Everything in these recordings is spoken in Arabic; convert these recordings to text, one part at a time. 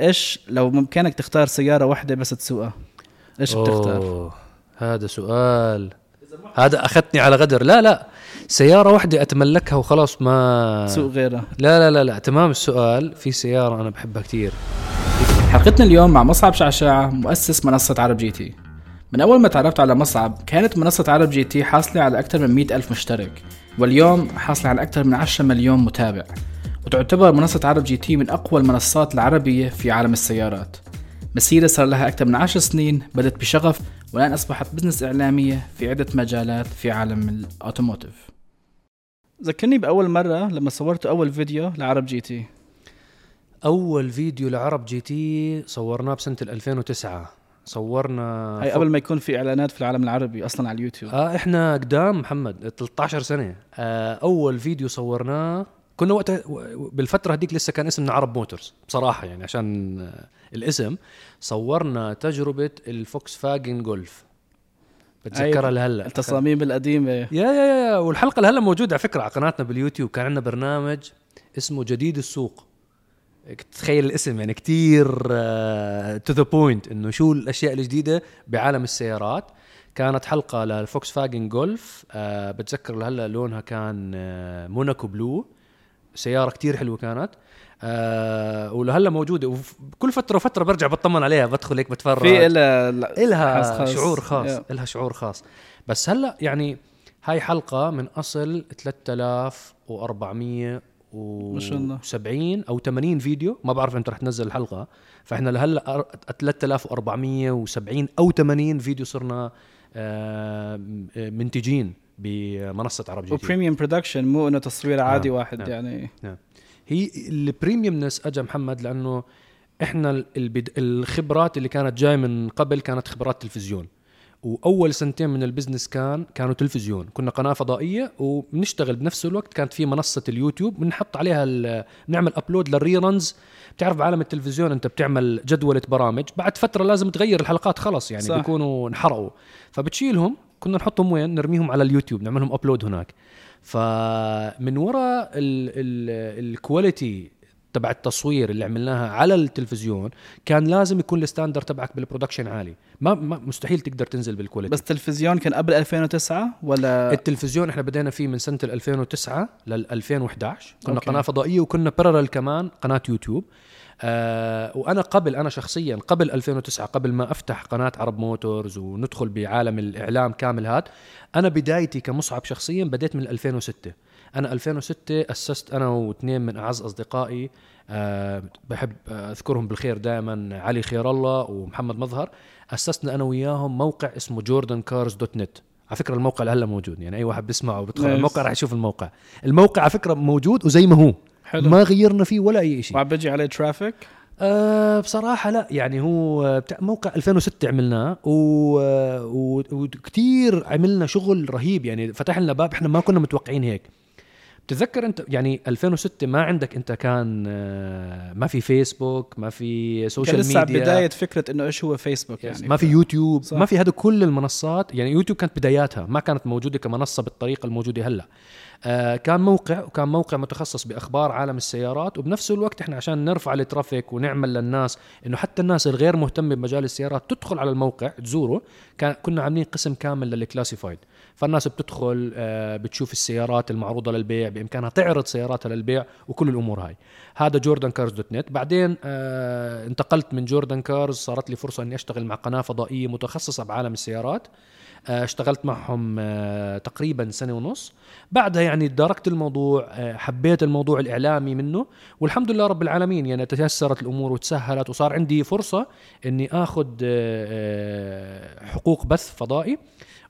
إيش لو بامكانك تختار سيارة واحدة بس تسوقها؟ إيش بتختار. هذا سؤال. هذا أخذتني على غدر. لا لا سيارة واحدة أتملكها وخلاص ما تسوق غيرها. لا لا لا لا تمام السؤال. في سيارة أنا بحبها كثير حلقتنا اليوم مع مصعب شعشاعة مؤسس منصة عرب GT. من أول ما تعرفت على مصعب كانت منصة عرب GT حاصلة على أكثر من 100 ألف مشترك واليوم حاصلة على أكثر من 10 مليون متابع. وتعتبر منصة عرب GT من أقوى المنصات العربية في عالم السيارات. مسيرة صار لها أكثر من 10 سنين بدت بشغف والآن أصبحت business إعلامية في عدة مجالات في عالم ال automotive. ذكرني بأول مرة لما صورت أول فيديو لعرب GT. أول فيديو لعرب GT صورناه بسنة 2009 صورنا هاي قبل ما يكون في إعلانات في العالم العربي أصلا على اليوتيوب. آه إحنا قدام محمد 13 سنة. آه أول فيديو صورناه كنا وقتها بالفترة هذيك لسه كان اسمنا عرب Motors بصراحة يعني عشان آه الاسم. صورنا تجربة الفوكس فاجن جولف بتذكرها لهلأ. التصاميم القديمة. يا يا يا والحلقة لهلأ موجودة على فكرة على قناتنا باليوتيوب. كان عندنا برنامج اسمه جديد السوق. تخيل الاسم يعني كتير to the point إنه شو الأشياء الجديدة بعالم السيارات. كانت حلقة للفوكس فاجن جولف آه بتذكر لهلأ لونها كان آه Monaco blue. سيارة كتير حلوة كانت. آه ولهلا موجودة. وكل فترة وفترة برجع بطمن عليها. بدخل هيك بتفرج. في إلها إلها. شعور خاص. يا. إلها شعور خاص. بس هلا يعني هاي حلقة من أصل 3400 و ما شاء الله. 70 أو 80 فيديو. ما بعرف أنت رح تنزل الحلقة. فإحنا لهلا أر- 3470 أو 80 فيديو صرنا آه، منتجين. بمنصة عرب G و premium production مو إنه تصوير عادي نعم، واحد نعم. يعني. هي ال premiumness اجى محمد لأنه إحنا ال- البد... الخبرات اللي كانت جاي من قبل كانت خبرات تلفزيون. وأول سنتين من ال business كان كانوا تلفزيون. كنا قناة فضائية وبنشتغل بنفس الوقت. كانت في منصة اليوتيوب بنحط عليها ال... بنعمل upload لل reruns بتعرف بعالم التلفزيون أنت بتعمل جدولة برامج. بعد فترة لازم تغير الحلقات خلص يعني صح. بيكونوا انحرقوا. فبتشيلهم كنا نحطهم وين؟ نرميهم على اليوتيوب نعملهم upload هناك. فمن وراء ال quality تبع التصوير اللي عملناها على التلفزيون كان لازم يكون ال standard تبعك بال production عالي. ما, ما مستحيل تقدر تنزل بال quality بس تلفزيون كان قبل 2009 ولا؟ التلفزيون إحنا بدينا فيه من سنة 2009 لل 2011 كنا okay. قناة فضائية وكنا parallel كمان قناة يوتيوب. آه وأنا قبل أنا شخصيا قبل 2009 قبل ما أفتح قناة عرب Motors وندخل بعالم الإعلام كامل هاد أنا بدايتي كمصعب شخصيا بديت من 2006 أنا 2006 أسست أنا واثنين من أعز أصدقائي أه بحب أذكرهم بالخير دائما علي خير الله ومحمد مظهر. أسسنا أنا وياهم موقع اسمه Jordan Cars dot net. على فكرة الموقع لهلا موجود يعني أي واحد بيسمعه وبيدخل. الموقع راح يشوف الموقع. الموقع على فكرة موجود وزي ما هو. حلو. ما غيرنا فيه ولا أي شيء وعم بيجي عليه traffic أه بصراحة لا يعني هو بتاع موقع 2006 عملناه و... و... وكتير عملنا شغل رهيب يعني فتح لنا باب إحنا ما كنا متوقعين هيك. بتتذكر انت يعني 2006 ما عندك أنت كان آه، ما في فيسبوك ما في كان social لسه ميديا بداية فكرة إنه إيش هو فيسبوك يعني. ما في يوتيوب صح. ما في هذا كل المنصات يعني يوتيوب كانت بداياتها ما كانت موجودة كمنصة بالطريقة الموجودة هلأ. آه كان موقع وكان موقع متخصص بأخبار عالم السيارات وبنفس الوقت إحنا عشان نرفع ال traffic ونعمل للناس إنه حتى الناس الغير مهتمة بمجال السيارات تدخل على الموقع تزوره كان كنا عاملين قسم كامل لل classified فالناس بتدخل آه بتشوف السيارات المعروضة للبيع بإمكانها تعرض سياراتها للبيع وكل الأمور هاي. هذا Jordan Cars dot net. بعدين آه انتقلت من Jordan Cars صارت لي فرصة إني أشتغل مع قناة فضائية متخصصة بعالم السيارات. آه، اشتغلت معهم تقريبا سنة ونص. بعدها يعني تداركت الموضوع حبيت الموضوع الإعلامي منه. والحمد لله رب العالمين يعني تيسرت الأمور وتسهلت وصار عندي فرصة إني آخذ حقوق بث فضائي.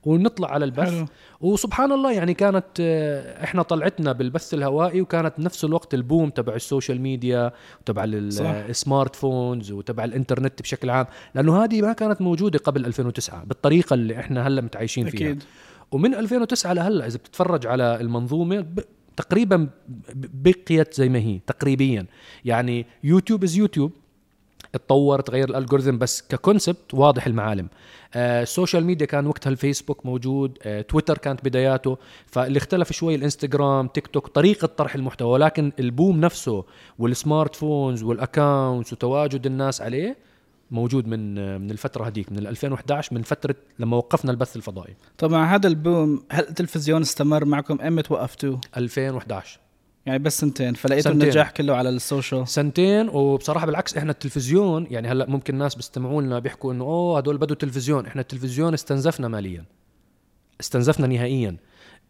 ونطلع على البث. حلو. وسبحان الله يعني كانت آه، إحنا طلعتنا بالبث الهوائي وكانت نفس الوقت ال boom تبع ال social media وتبع. ال smart phones وتبع الإنترنت بشكل عام. لأنه هذه ما كانت موجودة قبل 2009 بالطريقة اللي إحنا هلأ متعايشين فيها. أكيد. ومن 2009 لهلأ إذا بتتفرج على المنظومة ب... تقريبا بقيت زي ما هي تقريبا يعني يوتيوب is يوتيوب. اتطور تغير ال algorithm بس ك concept واضح المعالم. آه، ال social media كان وقتها الفيسبوك موجود آه، تويتر كانت بداياته فاللي اختلف شوي الانستغرام تيك توك طريقة طرح المحتوى ولكن ال boom نفسه وال smart phones وال accounts وتواجد الناس عليه موجود من آه، من الفترة هذيك من 2011 من فترة لما وقفنا البث الفضائي. طبعا هذا ال boom هل التلفزيون استمر معكم إمتى وقفتوه 2011 يعني بس سنتين فلقيتوا سنتين. النجاح كله على ال social. سنتين وبصراحة بالعكس إحنا التلفزيون يعني هلأ ممكن الناس بيستمعوا لنا بيحكوا إنه أوه هدول بدوا تلفزيون. إحنا التلفزيون استنزفنا ماليا. استنزفنا نهائيا.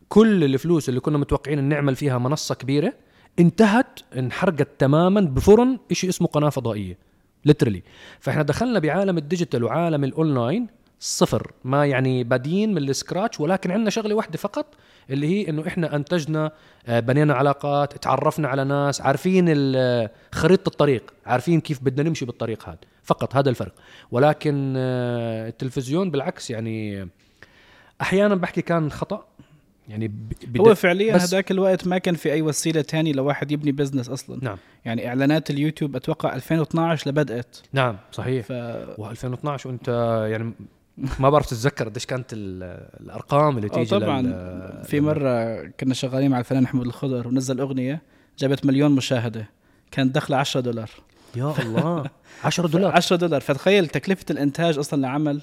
كل الفلوس اللي كنا متوقعين نعمل فيها منصة كبيرة انتهت انحرقت تماما بفرن شيء اسمه قناة فضائية. literally فإحنا دخلنا بعالم ال digital وعالم الاونلاين صفر. ما يعني بادين من ال scratch ولكن عندنا شغلة واحدة فقط اللي هي إنه إحنا أنتجنا آه، بنينا علاقات تعرفنا على ناس عارفين ال- خريطة الطريق عارفين كيف بدنا نمشي بالطريق هذا. فقط هذا الفرق. ولكن آه، التلفزيون بالعكس يعني أحيانا بحكي كان خطأ. يعني هو فعليا هذاك الوقت ما كان في أي وسيلة تانية لواحد يبني business أصلا. نعم. يعني إعلانات اليوتيوب أتوقع 2012 لبدأت. نعم صحيح. ف و2012 وأنت يعني ما بعرف تتذكر قديش كانت ال- الأرقام اللي آه تيجي طبعا. في مرة كنا شغالين مع الفنان محمود الخضر ونزل أغنية جابت مليون مشاهدة. كان دخلها 10 دولار. يا الله. 10 دولار. 10 دولار. فتخيل تكلفة الإنتاج أصلا لعمل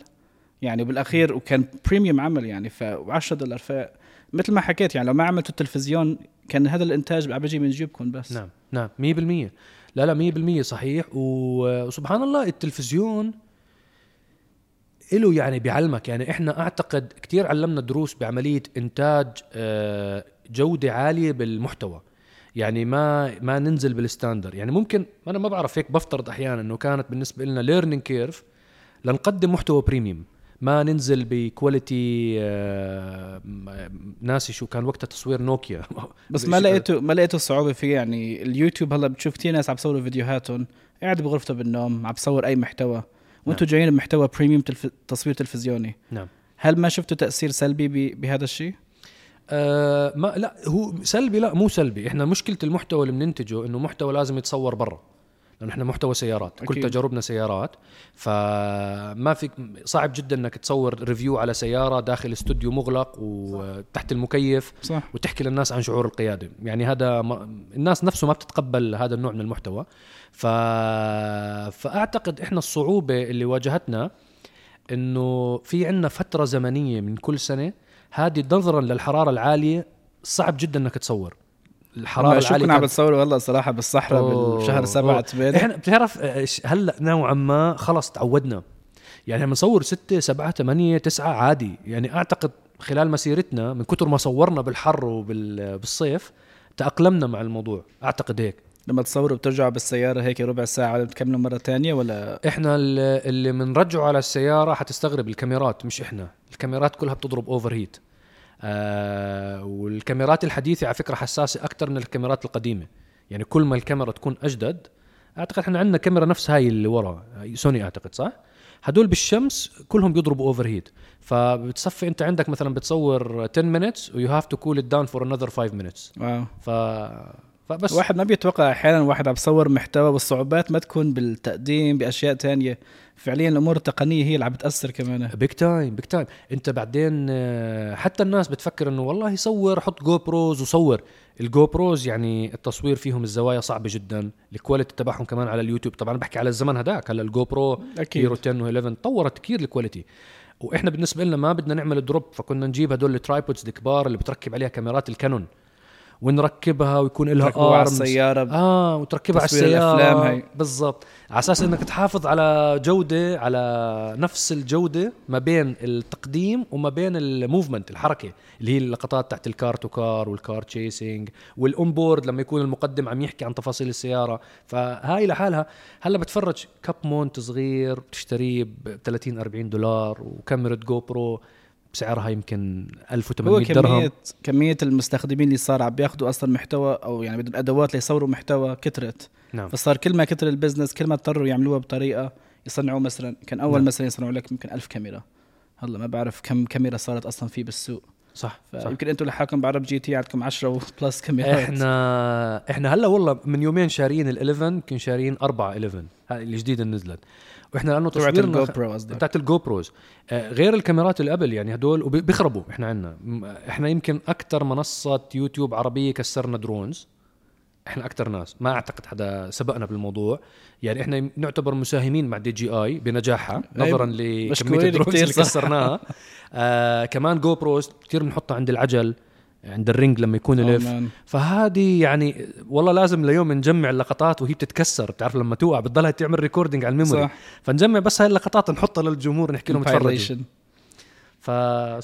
يعني بالأخير وكان بريميوم عمل يعني ف 10 دولار. فمثل ما حكيت يعني لو ما عملتوا التلفزيون كان هذا الإنتاج عم بيجي من جيبكم بس. نعم نعم 100% لا لا 100% صحيح. وسبحان الله التلفزيون له يعني بيعلمك يعني إحنا أعتقد كثير علمنا دروس بعملية إنتاج آه، جودة عالية بالمحتوى. يعني ما ما ننزل بال standard. يعني ممكن أنا ما بعرف هيك بفترض أحيانا إنه كانت بالنسبة لنا learning curve لنقدم محتوى premium ما ننزل ب quality آه، ناسي شو كان وقتها تصوير نوكيا. بس ما لقيته ما لقيته صعوبة فيه يعني اليوتيوب هلأ بتشوف كثير ناس عم بيصوروا فيديوهاتهم قاعد بغرفته بالنوم عم بصور أي محتوى. وأنتم جايين بمحتوى premium تلف... تصوير تلفزيوني. نعم. هل ما شفتوا تأثير سلبي ب... بهذا الشيء؟ آه ما لا هو سلبي لا مو سلبي. إحنا مشكلة المحتوى اللي بننتجه إنه محتوى لازم يتصور برا. لأنه إحنا محتوى سيارات أكيد. كل. تجاربنا سيارات فما فيك صعب جدا إنك تصور ريفيو على سيارة داخل استوديو مغلق وتحت المكيف صح وتحكي للناس عن شعور القيادة يعني هذا ما الناس نفسه ما بتتقبل هذا النوع من المحتوى ف... فأعتقد إحنا الصعوبة اللي واجهتنا إنه في عندنا فترة زمنية من كل سنة هذه نظرا للحرارة العالية صعب جدا إنك تصور الحرارة العالية كنا عم بتصوروا والله صراحة بالصحراء سبعة أوه. ثمانية إحنا بتعرف آه، هلأ نوعا ما خلص تعودنا. يعني لما نصور ستة سبعة ثمانية تسعة عادي. يعني أعتقد خلال مسيرتنا من كتر ما صورنا بالحر وبالصيف تأقلمنا مع الموضوع. أعتقد هيك. لما تصوروا بترجعوا بالسيارة هيك ربع ساعة بتكملوا مرة تانية ولا؟ إحنا ال- اللي بنرجعه على السيارة حتستغرب الكاميرات مش إحنا. الكاميرات كلها بتضرب اوفر هيت آه والكاميرات الحديثة على فكرة حساسة أكثر من الكاميرات القديمة. يعني كل ما الكاميرا تكون أجدد أعتقد إحنا عندنا كاميرا نفس هاي اللي ورا سوني أعتقد صح؟ هدول بالشمس كلهم بيضربوا overheat فبتصفي أنت عندك مثلا بتصور 10 minutes و you have to cool it down for another 5 minutes. wow. ف فبس. واحد ما بيتوقع أحيانا واحد عم بصور محتوى والصعوبات ما تكون بالتقديم بأشياء تانية. فعليا الأمور التقنية هي اللي عم بتأثر كمان. big time big time أنت بعدين آه، حتى الناس بتفكر إنه والله صور حط GoPros وصور. ال GoPros يعني التصوير فيهم الزوايا صعبة جدا. ال quality تبعهم كمان على اليوتيوب. طبعا بحكي على الزمن هداك. هلا ال GoPro أكيد Hero 10 و11 طورت كثير ال quality وإحنا بالنسبة لنا ما بدنا نعمل drop فكنا نجيب هدول ال tripods الكبار اللي بتركب عليها كاميرات الكانون. ونركبها ويكون لها تركبوها على arms السيارة. آه وتركبها على السيارة. بالضبط. على أساس إنك تحافظ على جودة على نفس الجودة ما بين التقديم وما بين ال movement الحركة اللي هي اللقطات تحت ال car to car وال car chasing وال on board لما يكون المقدم عم يحكي عن تفاصيل السيارة. فهاي لحالها. هلأ بتفرج cup mount صغير بتشتريه ب 30 40 دولار وكاميرا GoPro بسعرها يمكن هو 1800 درهم. كمية كمية المستخدمين اللي صار عم بياخذوا أصلا محتوى أو يعني بدهم أدوات ليصوروا محتوى كترت. نعم. فصار كل ما كتر ال business كل ما اضطروا يعملوها بطريقة يصنعوا مثلا كان أول نعم. مثلا يصنعوا لك يمكن ألف كاميرا. هلأ ما بعرف كم كاميرا صارت أصلا في بالسوق. صح صح. فيمكن أنتم لحالكم بعرب جي تي عندكم 10 plus كاميرات. إحنا إحنا هلأ والله من يومين شارين ال11 يمكن شارين أربعة 11 هاي الجديدة نزلت. وإحنا لأنه تبعت تصويرنا ال GoPro قصدك. بتاعت ال GoPros آه، غير الكاميرات اللي قبل يعني هدول وبي- بيخربوا إحنا عندنا إحنا يمكن أكثر منصة يوتيوب عربية كسرنا drones. إحنا أكثر ناس. ما أعتقد حدا سبقنا بالموضوع. يعني إحنا نعتبر مساهمين مع DJI بنجاحها نظرا لكمية ال drones اللي. كسرناها. آه كمان جو props كثير بنحطها عند العجل. عند الرينج لما يكون Oh, man. فهذه يعني والله لازم ليوم نجمع اللقطات وهي بتتكسر بتعرف لما توقع بتضلها تعمل recording على ال memory. صح. فنجمع بس هاي اللقطات نحطها للجمهور نحكي لهم تفرجوا. ف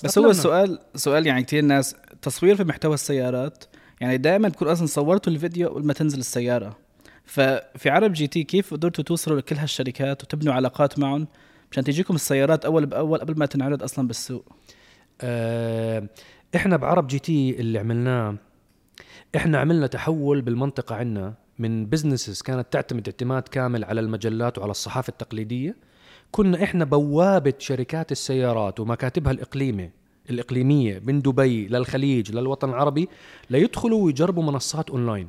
بس هو السؤال سؤال يعني كثير ناس تصوير في محتوى السيارات يعني دائما تكون أصلا صورتوا الفيديو قبل ما تنزل السيارة. ففي عرب جي تي كيف قدرتوا توصلوا لكل هالشركات وتبنوا علاقات معهم مشان تجيكم السيارات أول بأول قبل ما تنعرض أصلا بالسوق؟ آه إحنا بعرب جي تي اللي عملناه إحنا عملنا تحول بالمنطقة عندنا من businesses كانت تعتمد اعتماد كامل على المجلات وعلى الصحافة التقليدية. كنا إحنا بوابة شركات السيارات ومكاتبها الاقليميه الإقليمية من دبي للخليج للوطن العربي ليدخلوا ويجربوا منصات أونلاين.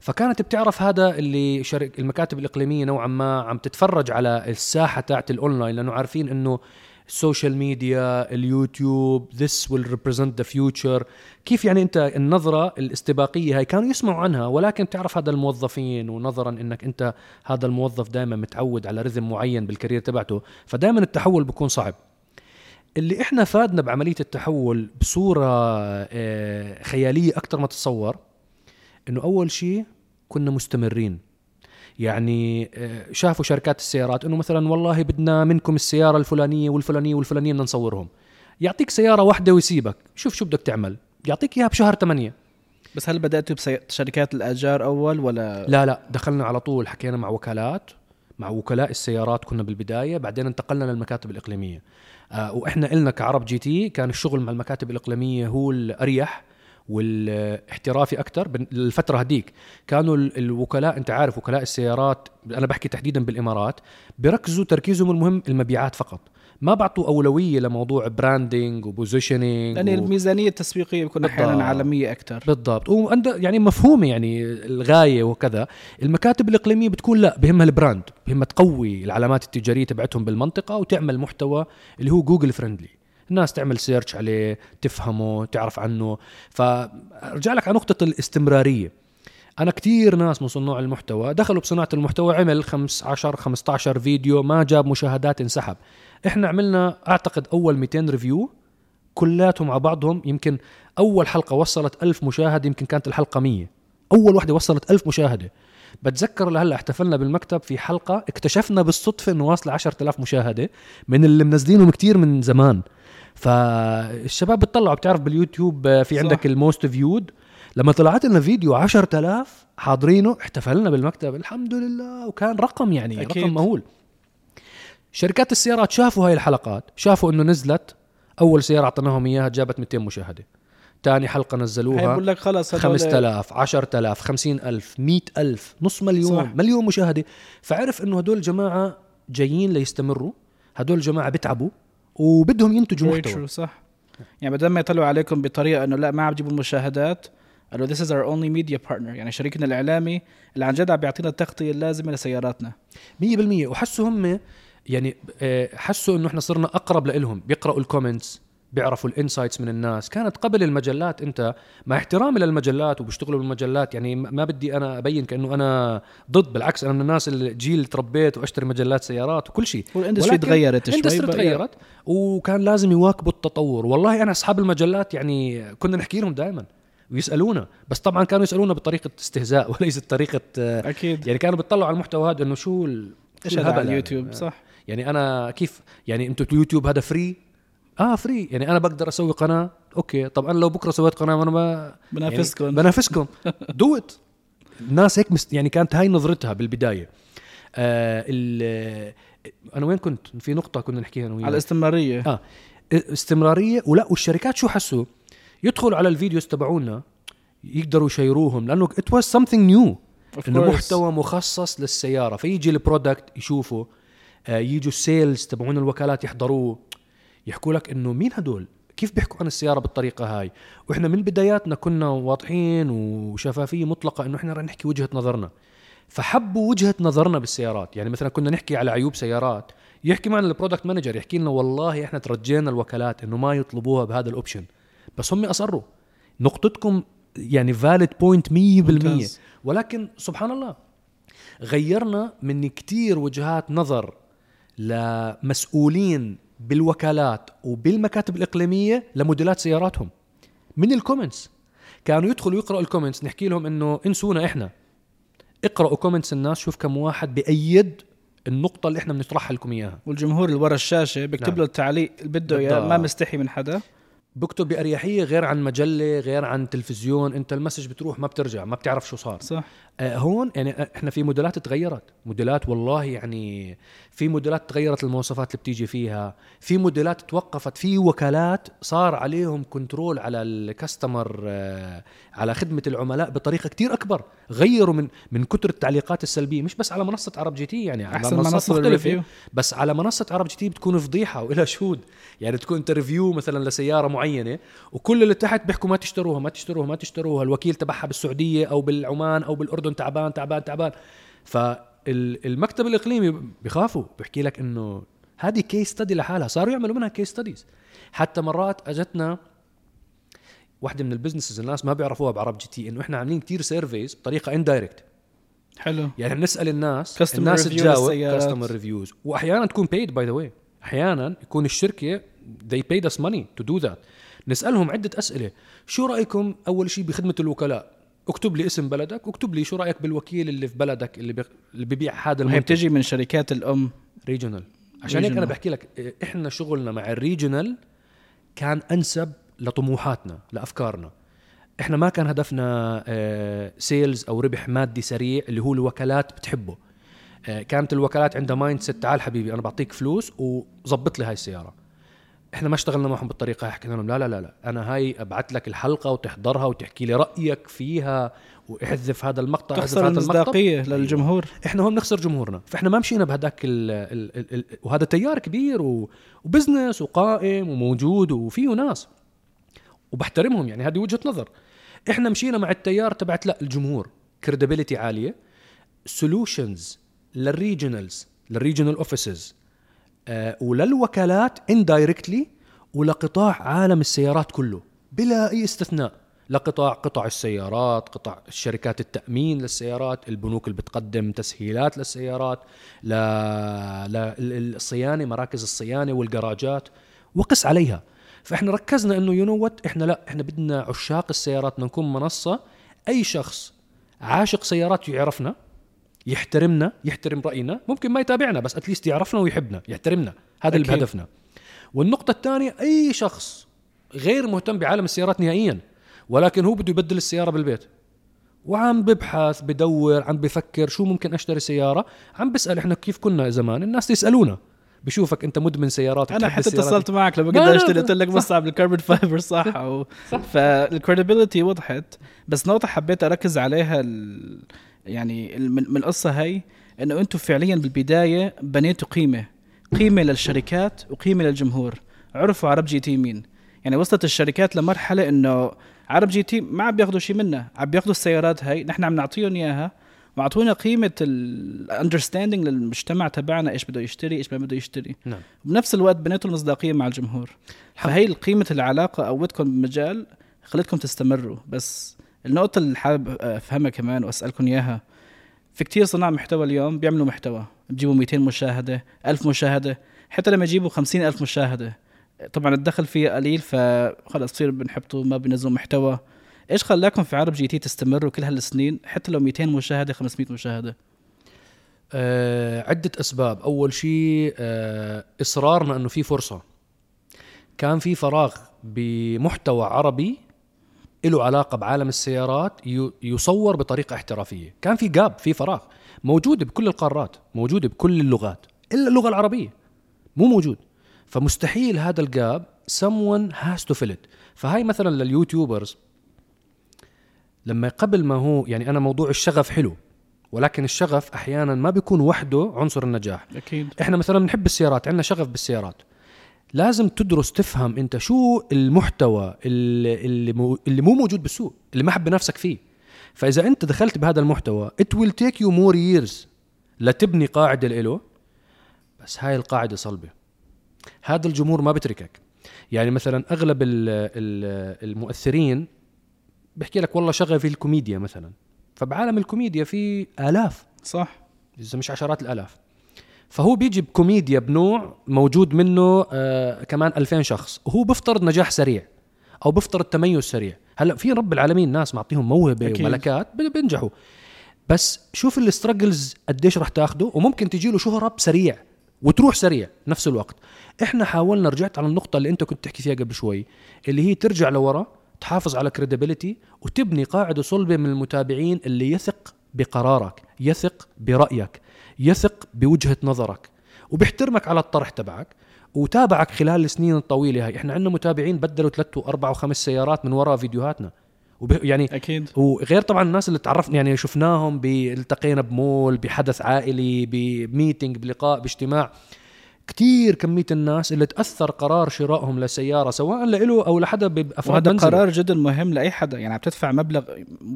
فكانت بتعرف هذا اللي شرك المكاتب الإقليمية نوعا ما عم تتفرج على الساحة تاعت الأونلاين لأنه عارفين إنه ال social media اليوتيوب this will represent the future. كيف يعني أنت النظرة الاستباقية هاي؟ كانوا يسمعوا عنها ولكن تعرف هذا الموظفين ونظرا إنك أنت هذا الموظف دائما متعود على rhythm معين بال career تبعته فدائما التحول بيكون صعب. اللي إحنا فادنا بعملية التحول بصورة آه، خيالية أكثر ما تتصور إنه أول شيء كنا مستمرين. يعني آه، شافوا شركات السيارات إنه مثلا والله بدنا منكم السيارة الفلانية والفلانية والفلانية بدنا نصورهم. يعطيك سيارة واحدة ويسيبك. شوف شو بدك تعمل. يعطيك إياها بشهر 8 بس هل بدأتوا بشركات الاجار أول ولا؟ لا لا دخلنا على طول حكينا مع وكالات مع وكلاء السيارات كنا بالبداية بعدين انتقلنا للمكاتب الإقليمية. آه وإحنا إلنا كعرب جي تي كان الشغل مع المكاتب الإقليمية هو الأريح. والاحترافي أكثر الفترة هديك كانوا ال- الوكلاء أنت عارف وكلاء السيارات أنا بحكي تحديدا بالإمارات بيركزوا تركيزهم المهم المبيعات فقط. ما بعطوا أولوية لموضوع branding و positioning لأن الميزانية التسويقية بتكون أحيانا. عالمية أكثر. بالضبط. وعند يعني مفهومة يعني الغاية وكذا. المكاتب الإقليمية بتكون لا بهمها ال brand بهمها تقوي العلامات التجارية تبعتهم بالمنطقة وتعمل محتوى اللي هو Google friendly الناس تعمل search عليه تفهمه تعرف عنه. فارجع لك على نقطة الاستمرارية. أنا كتير ناس من صناع المحتوى دخلوا بصناعة المحتوى عمل 15 15 فيديو ما جاب مشاهدات انسحب. إحنا عملنا أعتقد أول 200 review كلاتهم على بعضهم يمكن أول حلقة وصلت ألف مشاهده يمكن كانت الحلقة 100 أول واحدة وصلت ألف مشاهدة. بتذكر لهلأ احتفلنا بالمكتب في حلقة اكتشفنا بالصدفة إنه واصلة 10000 مشاهدة من اللي منزلينهم كتير من زمان. فالشباب بتطلعوا بتعرف باليوتيوب آه، في صح. عندك ال most viewed لما طلعت لنا فيديو 10000 حاضرينه احتفلنا بالمكتب الحمد لله. وكان رقم يعني أكيد. رقم مهول. شركات السيارات شافوا هاي الحلقات شافوا إنه نزلت أول سيارة أعطيناهم إياها جابت 200 مشاهدة. ثاني حلقة نزلوها بقول لك خلص هدول 5000 10000 50000 100000 نص مليون صح. مليون مشاهدة. فعرف إنه هدول جماعة جايين ليستمروا هدول جماعة بتعبوا. وبدهم ينتجوا محتوى. صح. يعني بدل ما يطلعوا عليكم بطريقة إنه لا ما عم تجيبوا المشاهدات قالوا this is our only media partner. يعني شريكنا الإعلامي اللي عن جد عم بيعطينا التغطية اللازمة لسياراتنا. 100% وحسوا هم يعني آه، حسوا إنه إحنا صرنا أقرب لهم بيقرأوا الكومنتس بيعرفوا ال insights من الناس. كانت قبل المجلات أنت مع احترامي للمجلات وبيشتغلوا بالمجلات يعني ما بدي أنا أبين كأنه أنا ضد بالعكس أنا من الناس اللي جيل تربيت وأشتري مجلات سيارات وكل شيء. وال industry تغيرت شوي ال industry تغيرت وكان لازم يواكبوا التطور. والله أنا أصحاب المجلات يعني كنا نحكي لهم دائما ويسألونا بس طبعا كانوا يسألونا بطريقة استهزاء وليست طريقه آه، أكيد. يعني كانوا بيطلعوا على المحتوى هذا إنه شو إيش هذا على هذا؟ اليوتيوب؟ صح. يعني أنا كيف يعني أنتم اليوتيوب هذا free آه free يعني أنا بقدر أسوي قناة. Okay. طب أنا لو بكرة سويت قناة وأنا ما بنافسكم. يعني بنافسكم. Do it الناس هيك مست يعني كانت هاي نظرتها بالبداية. آه ال- أنا وين كنت؟ في نقطة كنا نحكيها أنا على وياك الاستمرارية. آه. استمراريه ولا والشركات شو حسوا؟ يدخلوا على ال videos تبعونا يقدروا يشيروهم لأنه it was something new إنه. محتوى مخصص للسيارة. فيجي ال product يشوفه. آه يجوا ال sales تبعون الوكالات يحضروه. يحكوا لك إنه مين هدول؟ كيف بيحكوا عن السيارة بالطريقة هاي؟ وإحنا من بداياتنا كنا واضحين وشفافية مطلقة إنه إحنا رح نحكي وجهة نظرنا. فحبوا وجهة نظرنا بالسيارات. يعني مثلا كنا نحكي على عيوب سيارات. يحكي معنا ال product manager يحكي لنا والله إحنا ترجينا الوكالات إنه ما يطلبوها بهذا ال option. بس هم أصروا. نقطتكم يعني valid point 100% ممتاز. ولكن سبحان الله غيرنا من كتير وجهات نظر لمسؤولين بالوكالات وبالمكاتب الإقليمية لموديلات سياراتهم. من ال comments كانوا يدخلوا يقرأوا ال comments نحكي لهم إنه انسونا إحنا. اقرأوا comments الناس شوف كم واحد بأيد النقطة اللي إحنا بنطرحها لكم إياها. والجمهور اللي ورا الشاشة بيكتب نعم. له التعليق اللي بده إياه. ما مستحي من حدا. بكتب بأريحية غير عن مجلة غير عن تلفزيون أنت ال message بتروح ما بترجع ما بتعرف شو صار. صح. هون يعني إحنا في موديلات تغيرت. موديلات والله يعني في موديلات تغيرت المواصفات اللي بتيجي فيها. في موديلات توقفت. في وكالات صار عليهم control على ال customer آه، على خدمة العملاء بطريقة كتير أكبر. غيروا من من كتر التعليقات السلبية. مش بس على منصة عرب جي تي يعني على أحسن منصات منصة مختلفة. لل review. بس على منصة عرب جي تي بتكون فضيحة وإلها شهود. يعني تكون ت review مثلا لسيارة معينة وكل اللي تحت بيحكوا ما تشتروها ما تشتروها ما تشتروها. الوكيل تبعها بالسعودية أو بالعمان أو بالأردن تعبان تعبان تعبان. فالمكتب الإقليمي بيخافوا بيحكي لك إنه هذه case study لحالها صاروا يعملوا منها case studies حتى مرات أجتنا واحدة من ال businesses الناس ما بيعرفوها بعرب جي تي إنه إحنا عاملين كتير service بطريقة indirect حلو. يعني بنسال الناس Customer الناس تجاوب. customer reviews واحيانا تكون paid by the way أحيانا يكون الشركة they paid us money to do that. نسألهم عدة أسئلة. شو رأيكم أول شيء بخدمة الوكلاء؟ اكتب لي اسم بلدك اكتب لي شو رأيك بالوكيل اللي في بلدك اللي بي... اللي ببيع هذا المنتج. بتجي من شركات الأم. regional عشان هيك. أنا بحكي لك إحنا شغلنا مع ال regional كان أنسب لطموحاتنا لأفكارنا. إحنا ما كان هدفنا sales أو ربح مادي سريع اللي هو الوكالات بتحبه. آه، كانت الوكالات عندها mindset تعال حبيبي أنا بعطيك فلوس وظبط لي هاي السيارة. إحنا ما اشتغلنا معهم بالطريقة حكينا لهم. لا لا لا لا. أنا هاي أبعث لك الحلقة وتحضرها وتحكي لي رأيك فيها واحذف هذا المقطع تخسر هذا المقطع. المصداقية للجمهور. إحنا هون بنخسر جمهورنا. فإحنا ما مشينا بهداك ال ال ال ال وهذا تيار كبير و و business وقائم وموجود وفيه ناس وبحترمهم يعني هذه وجهة نظر. إحنا مشينا مع التيار تبعت لا الجمهور. credibility عالية. solutions لل regionals لل regional offices وللوكالات indirectly ولقطاع عالم السيارات كله بلا أي استثناء. لقطاع قطع السيارات قطع شركات التأمين للسيارات البنوك اللي بتقدم تسهيلات للسيارات ل... للصيانة مراكز الصيانة والجراجات وقس عليها. فإحنا ركزنا إنه you know إحنا لا إحنا بدنا عشاق السيارات نكون منصة أي شخص عاشق سيارات يعرفنا يحترمنا يحترم رأينا ممكن ما يتابعنا بس at least يعرفنا ويحبنا يحترمنا. هذا اللي. بهدفنا. والنقطة الثانية أي شخص غير مهتم بعالم السيارات نهائيا ولكن هو بده يبدل السيارة بالبيت. وعم ببحث بدور عم بفكر شو ممكن أشتري سيارة عم بسأل إحنا كيف كنا زمان الناس يسألونا. بشوفك انت مدمن سيارات أنا حتى. اتصلت معك لما لا، اشتري قلت لك صح. مصعب الكربون fiber صح. و... فال credibility وضحت. بس نقطة حبيت أركز عليها ال... يعني ال- من من القصة هي إنه أنتم فعليا بالبداية بنيتوا قيمة. قيمة للشركات وقيمة للجمهور. عرفوا عرب جي تي مين. يعني وصلت الشركات لمرحلة إنه عرب جي تي ما عم بياخذوا شيء منا عم بياخذوا السيارات هي نحن عم نعطيهم إياها. وأعطونا قيمة الاندرستاندينج للمجتمع تبعنا إيش بده يشتري إيش ما بده يشتري. نعم. بنفس الوقت بنيتوا المصداقية مع الجمهور. فهي قيمه العلاقة قوتكم بمجال خلتكم تستمروا. بس النقطة اللي حابب أفهمها كمان وأسألكم إياها في كتير صناع محتوى اليوم بيعملوا محتوى. بجيبوا 200 مشاهدة 1000 مشاهدة حتى لما يجيبوا 50 ألف مشاهدة. طبعا الدخل فيه قليل فخلص بصير بنحبطوا ما بينزلوا محتوى. إيش خلاكم في عرب جي تي تستمروا كل هالسنين حتى لو 200 مشاهدة 500 مشاهدة؟ آه عدة أسباب. أول شيء آه إصرارنا أنه في فرصة. كان في فراغ بمحتوى عربي له علاقة بعالم السيارات يصور بطريقة احترافية. كان في gap في فراغ. موجود بكل القارات موجود بكل اللغات إلا اللغة العربية. مو موجود. فمستحيل هذا ال gap someone has to fill it. فهاي مثلا لليوتيوبرز. لما قبل ما هو يعني أنا موضوع الشغف حلو ولكن الشغف أحيانا ما بيكون وحده عنصر النجاح. أكيد. إحنا مثلا بنحب السيارات عندنا شغف بالسيارات. لازم تدرس تفهم أنت شو المحتوى اللي اللي مو, اللي مو موجود بالسوق اللي ما حب نفسك فيه. فإذا أنت دخلت بهذا المحتوى it will take you more years لتبني قاعدة له بس هاي القاعدة صلبة. هذا الجمهور ما بتركك. يعني مثلا أغلب ال ال المؤثرين بحكي لك والله شغل في الكوميديا مثلا. فبعالم الكوميديا في آلاف. صح. إذا مش عشرات الآلاف. فهو بيجي بكوميديا بنوع موجود منه آه كمان 2000 شخص. وهو بيفترض نجاح سريع أو بيفترض تميز سريع. هلا في رب العالمين ناس معطيهم موهبة أكيد. وملكات بي- بينجحوا بس شوف ال struggles قديش رح تاخده وممكن تجي له شهرة بسريع وتروح سريع نفس الوقت. إحنا حاولنا رجعت على النقطة اللي أنت كنت تحكي فيها قبل شوي اللي هي ترجع لورا. تحافظ على credibility وتبني قاعدة صلبة من المتابعين اللي يثق بقرارك يثق برأيك يثق بوجهة نظرك. وبيحترمك على الطرح تبعك وتابعك خلال السنين الطويلة هاي. إحنا عندنا متابعين بدلوا ثلاث واربع وخمس سيارات من وراء فيديوهاتنا. وب... يعني أكيد. وغير طبعا الناس اللي تعرفنا يعني شفناهم التقينا بمول بحدث عائلي بميتنج بلقاء باجتماع. كتير كمية الناس اللي تأثر قرار شرائهم لسيارة سواء لإله أو لحدا بأفراد وهذا. قرار جدا مهم لأي حدا. يعني عم تدفع مبلغ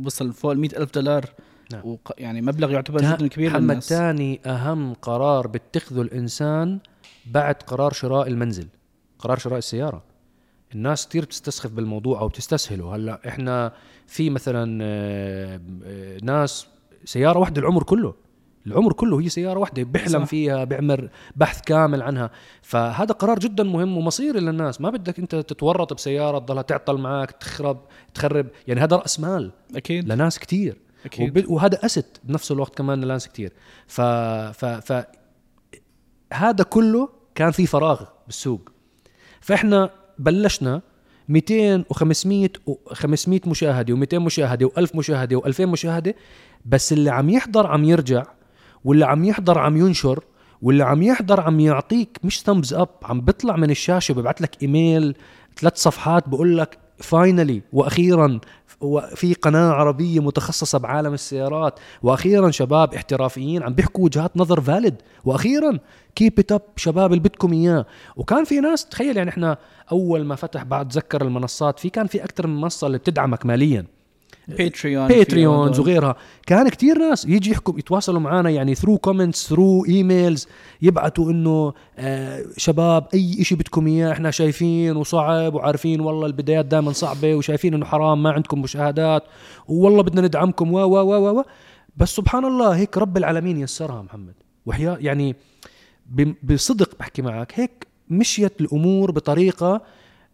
وصل فوق ال ألف دولار نعم. وق... يعني مبلغ يعتبر جدا كبير محمد للناس. تاني أهم قرار بيتخذه الإنسان بعد قرار شراء المنزل قرار شراء السيارة. الناس كتير بتستسخف بالموضوع أو بتستسهله. هلأ إحنا في مثلا آه، آه، ناس سيارة واحدة العمر كله. العمر كله هي سيارة واحدة بيحلم صح. فيها بيعمل بحث كامل عنها. فهذا قرار جدا مهم ومصيري للناس ما بدك أنت تتورط بسيارة تضلها تعطل معك تخرب تخرب. يعني هذا رأس مال أكيد. لناس كتير. أكيد. وب... وهذا اسد بنفس الوقت كمان لناس كتير. ف... ف... ف... هذا كله كان في فراغ بالسوق. فإحنا بلشنا 200 و500 و500 مشاهدة و200 مشاهدة و1000 مشاهدة و2000 مشاهدة. بس اللي عم يحضر عم يرجع واللي عم يحضر عم ينشر واللي عم يحضر عم يعطيك مش thumbs up عم بيطلع من الشاشة ببعث لك إيميل ثلاث صفحات بقول لك finally وأخيرا في قناة عربية متخصصة بعالم السيارات وأخيرا شباب احترافيين عم بيحكوا وجهات نظر valid وأخيرا keep it up شباب اللي بدكم إياه. وكان في ناس تخيل يعني إحنا أول ما فتح بعد تذكر المنصات في كان في أكثر من منصة اللي بتدعمك ماليا. Patreon Patreons وغيرها. كان كتير ناس يجي يحكوا يتواصلوا معنا يعني through comments through emails يبعتوا إنه آه شباب أي إشي بدكم إياه إحنا شايفين وصعب وعارفين والله البدايات دائما صعبة وشايفين إنه حرام ما عندكم مشاهدات والله بدنا ندعمكم و و و و بس سبحان الله هيك رب العالمين يسرها محمد. وحيا يعني بصدق بحكي معك هيك مشيت الأمور بطريقة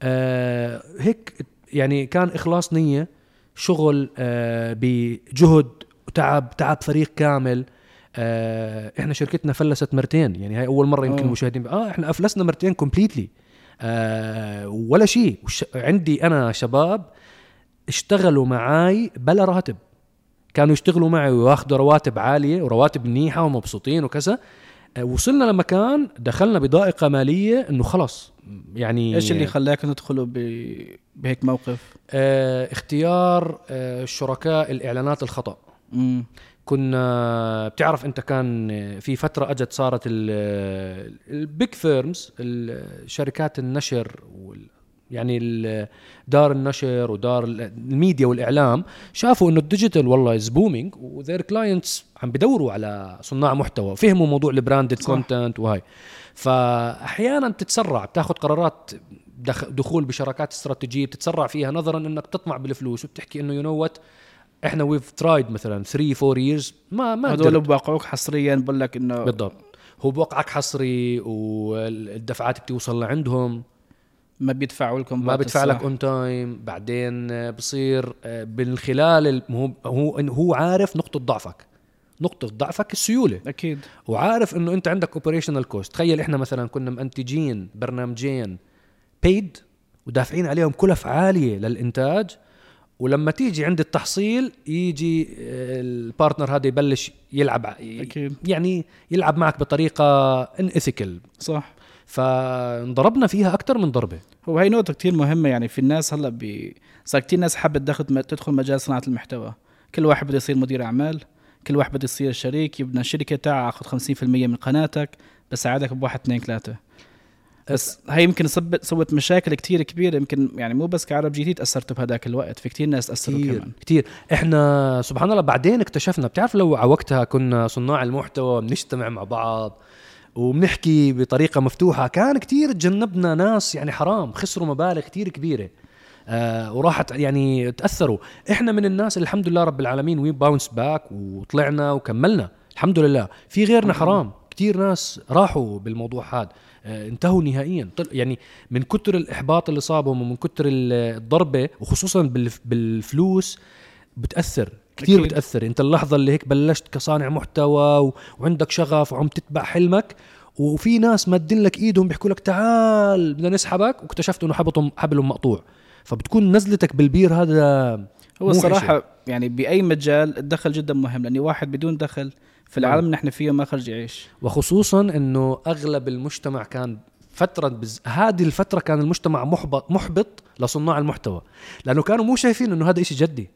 آه هيك يعني كان إخلاص نية. شغل آه بجهد وتعب تعب فريق كامل. آه إحنا شركتنا فلست مرتين يعني هاي أول مرة يمكن. المشاهدين آه إحنا أفلسنا مرتين كومبليتلي آه ولا شيء. عندي أنا شباب اشتغلوا معاي بلا راتب. كانوا يشتغلوا معي وياخذوا رواتب عالية ورواتب منيحة ومبسوطين وكذا. وصلنا لمكان دخلنا بضائقة مالية إنه خلص يعني إيش اللي خلاك تدخلوا. بهيك موقف؟ آه اختيار آه شركاء الإعلانات الخطأ امم كنا بتعرف أنت كان في فترة أجت صارت ال big firms شركات النشر وال يعني دار النشر ودار ال- الميديا والإعلام شافوا إنه ال digital والله is booming و their clients عم بدوروا على صناع محتوى فهموا موضوع ال branded. content وهاي فأحيانا تتسرع بتاخذ قرارات دخ- دخول بشراكات استراتيجية بتتسرع فيها نظرا إنك تطمع بالفلوس وبتحكي إنه you know what إحنا we've tried مثلا 3 4 years ما ما هذول قدرت. بواقعوك حصريا بقول لك إنه بالضبط هو بوقعك حصري والدفعات بتوصل لعندهم ما بيدفعوا لكم ما بوقت بدفع لك. on time بعدين آه، بصير آه، من خلال ال- هو هو هو عارف نقطة ضعفك. نقطة ضعفك السيولة. أكيد. وعارف إنه أنت عندك operational cost تخيل إحنا مثلا كنا منتجين برنامجين بيد ودافعين عليهم كلف عالية للإنتاج. ولما تيجي عند التحصيل يجي آه، ال partner هذا يبلش يلعب أكيد. يعني يلعب معك بطريقة unethical صح. فانضربنا فيها أكثر من ضربة. هو هي نقطة كتير مهمة يعني في الناس هلأ بي... صار كتير ناس حابة تدخل تدخل مجال صناعة المحتوى. كل واحد بده يصير مدير أعمال كل واحد بده يصير شريك يبنى شركة تعال آخذ 50% من قناتك بس ساعدك بواحد اثنين ثلاثة. بس هي يمكن سبت سوت مشاكل كتير كبيرة يمكن يعني مو بس كعرب جي تي تاثرتوا بهذاك الوقت في كتير ناس تأثروا كتير كمان. كتير. إحنا سبحان الله بعدين اكتشفنا بتعرف لو على وقتها كنا صناع المحتوى بنجتمع مع بعض وبنحكي بطريقة مفتوحة. كان كتير تجنبنا ناس يعني حرام خسروا مبالغ كتير كبيرة. آه وراحت يعني تأثروا. إحنا من الناس اللي الحمد لله رب العالمين we bounced back وطلعنا وكملنا. الحمد لله. في غيرنا حرام. كتير ناس راحوا بالموضوع هذا. آه انتهوا نهائيا. يعني من كتر الإحباط اللي صابهم ومن كتر ال- الضربة وخصوصا بالف- بالفلوس بتأثر. كثير أكيد. بتأثر. أنت اللحظة اللي هيك بلشت كصانع محتوى و... وعندك شغف وعم تتبع حلمك وفي ناس مادين لك إيدهم بيحكوا لك تعال بدنا نسحبك واكتشفت إنه حبطهم حبلهم مقطوع. فبتكون نزلتك بالبير هذا هو. الصراحه يعني بأي مجال الدخل جدا مهم لأني واحد بدون دخل في العالم اللي نحن فيه ما خرج يعيش. وخصوصا إنه أغلب المجتمع كان فترة بز... هذه الفترة كان المجتمع محبط محبط لصناع المحتوى لأنه كانوا مو شايفين إنه هذا إشي جدي.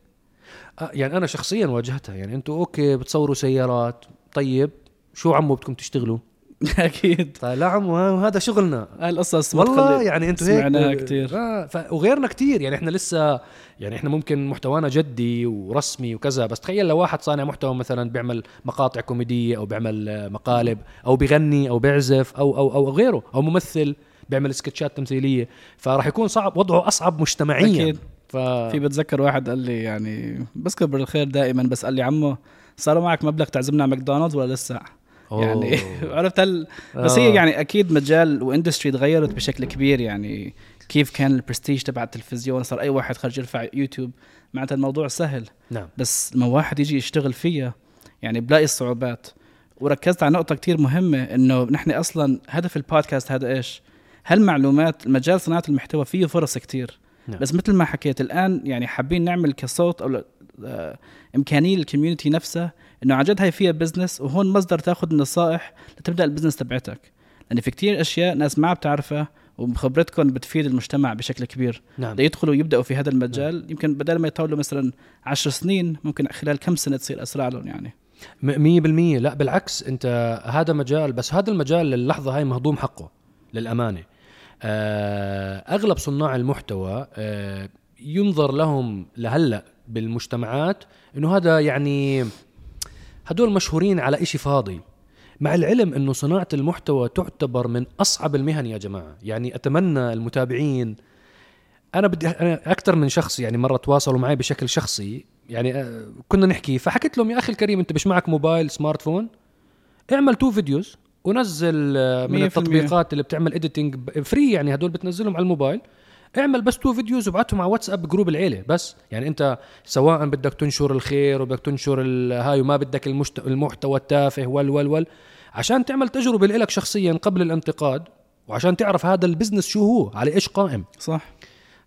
يعني أنا شخصيا واجهتها. يعني أنتوا أوكي بتصوروا سيارات. طيب شو عمو بدكم تشتغلوا؟ أكيد. طيب لا عمو هذا شغلنا. هاي القصص والله يعني أنتوا هيك سمعناها آه ف... وغيرنا كتير. يعني إحنا لسه يعني إحنا ممكن محتوانا جدي ورسمي وكذا بس تخيل لو واحد صانع محتوى مثلا بيعمل مقاطع كوميدية أو بيعمل آه، مقالب أو بيغني أو بيعزف أو أو أو غيره أو ممثل بيعمل سكتشات تمثيلية. فراح يكون صعب وضعه أصعب مجتمعيا. أكيد. ف... في بتذكر واحد قال لي يعني بذكر بالخير دائما بس قال لي عمو صار معك مبلغ تعزمنا على ماكدونالدز ولا لسه؟ يعني. عرفت هل بس آه. هي يعني أكيد مجال و industry تغيرت بشكل كبير يعني كيف كان البرستيج تبع التلفزيون صار أي واحد خرج يرفع يوتيوب معناتها الموضوع سهل نعم بس لما واحد يجي يشتغل فيها يعني بلاقي الصعوبات وركزت على نقطة كتير مهمة إنه نحن أصلا هدف البودكاست هذا إيش؟ هالمعلومات مجال صناعة المحتوى فيه فرص كتير نعم. بس مثل ما حكيت الآن يعني حابين نعمل كصوت أو آه، إمكانية لل community نفسها إنه عن جد هاي فيها business وهون مصدر تاخذ النصائح لتبدأ ال business تبعتك. لأن في كتير أشياء ناس ما بتعرفها وبخبرتكم بتفيد المجتمع بشكل كبير. نعم. ليدخلوا يبدأوا في هذا المجال. يمكن بدل ما يطولوا مثلا عشر سنين ممكن خلال كم سنة تصير أسرع لهم يعني. مية بالمية. لا بالعكس أنت هذا مجال بس هذا المجال للحظة هاي مهضوم حقه للأمانة. آه، أغلب صناع المحتوى آه، ينظر لهم لهلأ بالمجتمعات إنه هذا يعني هدول مشهورين على إشي فاضي. مع العلم إنه صناعة المحتوى تعتبر من أصعب المهن يا جماعة. يعني أتمنى المتابعين أنا بدي أنا أكثر من شخص يعني مرة تواصلوا معي بشكل شخصي. يعني آه، كنا نحكي فحكيت لهم يا أخي الكريم أنت مش معك موبايل smartphone؟ اعمل two videos ونزل آه، من. التطبيقات اللي بتعمل editing free يعني هدول بتنزلهم على الموبايل. اعمل بس two videos وابعتهم على واتساب group العيلة بس. يعني انت سواء بدك تنشر الخير وبدك تنشر هاي وما بدك المشت... المحتوى التافه ول ول ول عشان تعمل تجربة لك شخصيا قبل الانتقاد وعشان تعرف هذا ال business شو هو على إيش قائم. صح.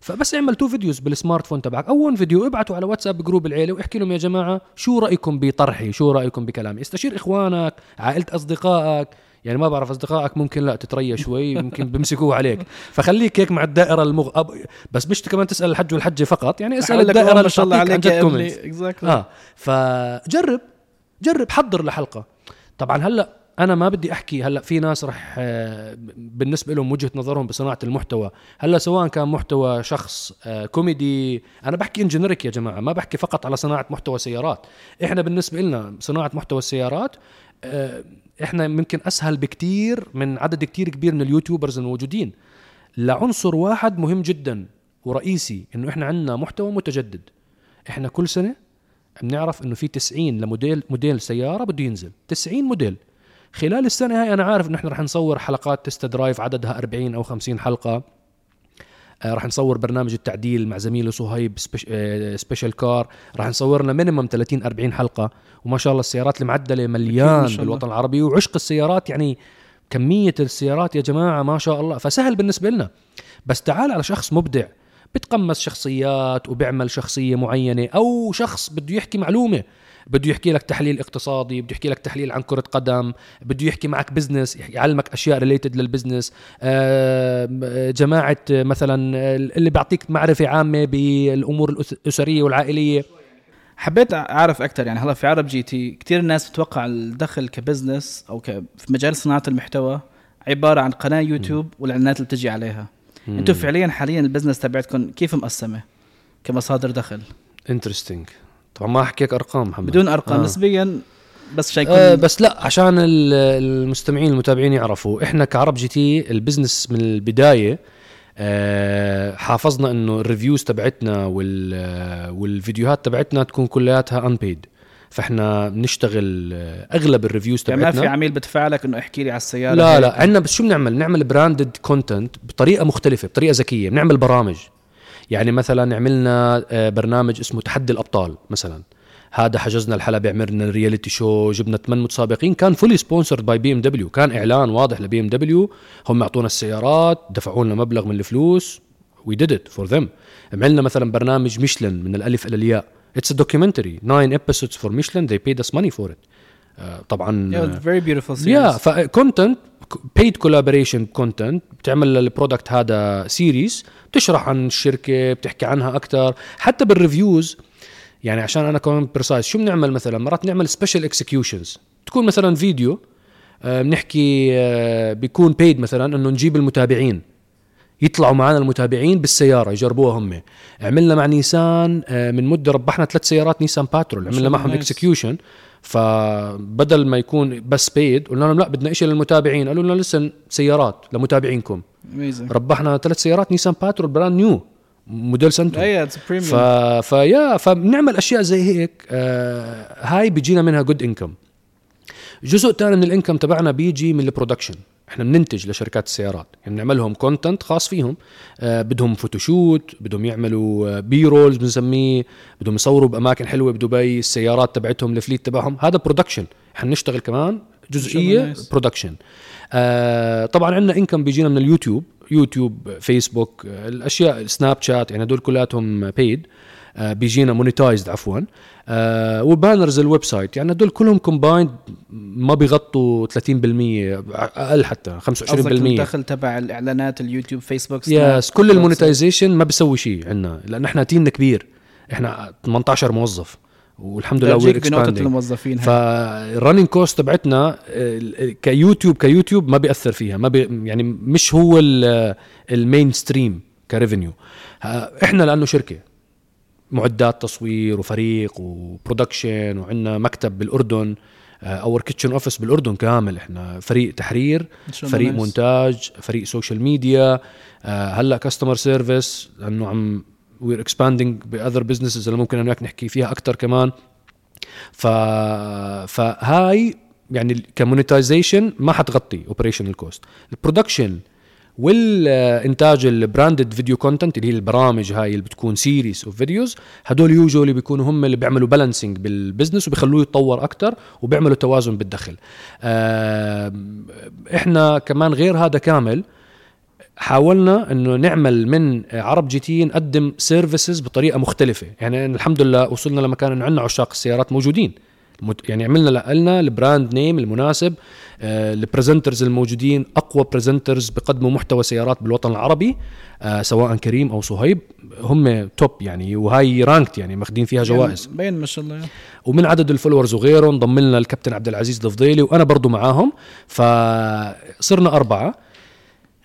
فبس اعمل two videos بال smartphone تبعك اول فيديو ابعته على واتساب group العيلة واحكي لهم يا جماعة شو رأيكم بطرحي؟ شو رأيكم بكلامي؟ استشير إخوانك عائلة أصدقائك. يعني ما بعرف أصدقائك ممكن لا تتريق شوي ممكن بمسكوه عليك. فخليك هيك مع الدائرة المغ... أب... بس مش كمان تسأل الحج والحجه فقط يعني اسأل الدائرة اللي ما شاء الله عن عليك جد comments آه. فجرب جرب حضر لحلقة. طبعا هلأ أنا ما بدي أحكي هلأ في ناس رح آه، بالنسبة لهم وجهة نظرهم بصناعة المحتوى. هلأ سواء كان محتوى شخص آه، كوميدي أنا بحكي in generic يا جماعة ما بحكي فقط على صناعة محتوى سيارات. إحنا بالنسبة لنا صناعة محتوى السيارات آه، إحنا ممكن أسهل بكتير من عدد كتير كبير من ال YouTubers الموجودين. لعنصر واحد مهم جدا ورئيسي إنه إحنا عندنا محتوى متجدد. إحنا كل سنة بنعرف إنه في 90 لموديل موديل سيارة بده ينزل. 90 موديل. خلال السنة هاي أنا عارف انه إحنا رح نصور حلقات test drive عددها 40 أو 50 حلقة. آه، رح نصور برنامج التعديل مع زميله صهيب spe- آه، special car رح نصور لنا minimum 30 40 حلقة. وما شاء الله السيارات المعدلة مليان. بالوطن العربي. وعشق السيارات يعني كمية السيارات يا جماعة ما شاء الله. فسهل بالنسبة لنا. بس تعال على شخص مبدع. بتقمص شخصيات وبيعمل شخصية معينة أو شخص بده يحكي معلومة. بده يحكي لك تحليل اقتصادي بده يحكي لك تحليل عن كرة قدم بده يحكي معك business يعلمك أشياء related لل business آه، جماعة آه، مثلا آه، اللي بيعطيك معرفة عامة بالأمور الأس- الأسرية والعائلية. حبيت أعرف أكثر يعني هلأ في عرب جي تي كثير الناس بتوقع الدخل ك business أو ك... في مجال صناعة المحتوى عبارة عن قناة يوتيوب والإعلانات اللي بتجي عليها. أنتم فعليا حاليا ال business تبعتكم كيف مقسمة كمصادر دخل؟ interesting طبعا ما احكي لك أرقام محمد. بدون أرقام آه. نسبيا بس شيء آه بس لا عشان ال- المستمعين المتابعين يعرفوا إحنا كعرب جي تي ال business من البداية آه حافظنا إنه ال reviews تبعتنا وال والفيديوهات تبعتنا تكون كلياتها unpaid فإحنا بنشتغل آه، أغلب ال reviews يعني ما تبعتنا. في عميل بدفع لك إنه احكي لي على السيارة لا. لا عندنا بس شو بنعمل؟ نعمل branded content بطريقة مختلفة بطريقة ذكية بنعمل برامج. يعني مثلا عملنا آه، برنامج اسمه تحدي الأبطال مثلا. هذا حجزنا الحلبة عملنا ال reality show جبنا ثمان متسابقين. كان fully sponsored by BMW كان إعلان واضح ل BMW. هم أعطونا السيارات دفعوا لنا مبلغ من الفلوس. we did it for them عملنا مثلا برنامج ميشلن من الألف إلى الياء. It's a documentary 9 episodes for ميشلن they paid us money for it. آه، طبعا Yeah, آه، very beautiful series. يا ف content paid collaboration content بتعمل لل product هذا series بتشرح عن الشركة بتحكي عنها أكثر حتى بال reviews يعني عشان أنا كمان precise شو بنعمل مثلا؟ مرات نعمل special executions تكون مثلا فيديو آه، بنحكي آه، بيكون paid مثلا إنه نجيب المتابعين. يطلعوا معنا المتابعين بالسيارة يجربوها هم. عملنا مع نيسان آه، من مدة ربحنا ثلاث سيارات نيسان باترول. عملنا معهم. execution فبدل ما يكون بس paid قلنا لهم لا بدنا شيء للمتابعين. قالوا لنا لسه سيارات لمتابعينكم. Amazing. ربحنا ثلاث سيارات نيسان باترول brand new موديل سنتو. إيه ف... فيا فبنعمل أشياء زي هيك آه هاي بيجينا منها good income جزء تاني من ال income تبعنا بيجي من ال production. إحنا بننتج لشركات السيارات. يعني بنعمل لهم content خاص فيهم. آه بدهم photoshoot بدهم يعملوا آه B-rolls بنسميه بدهم يصوروا بأماكن حلوة بدبي السيارات تبعتهم ال fleet تبعهم. هذا production إحنا بنشتغل كمان جزئية. production آه طبعا عندنا income بيجينا من اليوتيوب. يوتيوب فيسبوك آه الأشياء سناب شات يعني هدول كلاتهم paid آه بيجينا monetized عفوا. آه و banners ال website. يعني هدول كلهم combined ما بيغطوا 30% أقل حتى 25% قصدك الدخل تبع الإعلانات اليوتيوب فيسبوك yes كل. ال monetization ما بيسوي شيء عندنا لأن إحنا team نا كبير. إحنا 18 موظف والحمد لله we're expanding الموظفين. فال running cost تبعتنا آه، كيوتيوب كيوتيوب ما بيأثر فيها ما بي يعني مش هو ال main stream ك revenue إحنا لأنه شركة. معدات تصوير وفريق و production وعندنا مكتب بالأردن our kitchen office بالأردن كامل. إحنا فريق تحرير فريق nice. مونتاج فريق social media آه، هلأ customer service لأنه عم we're expanding ب other businesses اللي ممكن هناك نحكي فيها أكثر كمان. ف فهاي يعني ك monetization ما حتغطي operational cost ال production والإنتاج ال branded video content اللي هي البرامج هاي اللي بتكون series of videos هدول usually بيكونوا هم اللي بيعملوا balancing بال business وبيخلوه يتطور أكثر وبيعملوا توازن بالدخل. إحنا كمان غير هذا كامل حاولنا إنه نعمل من عرب جي تي نقدم services بطريقة مختلفة. يعني الحمد لله وصلنا لمكان إنه عندنا عشاق السيارات موجودين. يعني عملنا لنا ال brand name المناسب آه، ال presenters الموجودين أقوى presenters بقدموا محتوى سيارات بالوطن العربي آه، سواء كريم أو صهيب هم top يعني وهاي ranked يعني ماخذين فيها جوائز. يعني باين ما شاء الله. ومن عدد ال followers وغيره انضم لنا الكابتن عبد العزيز الفضيلي وأنا برضو معاهم. فصرنا أربعة.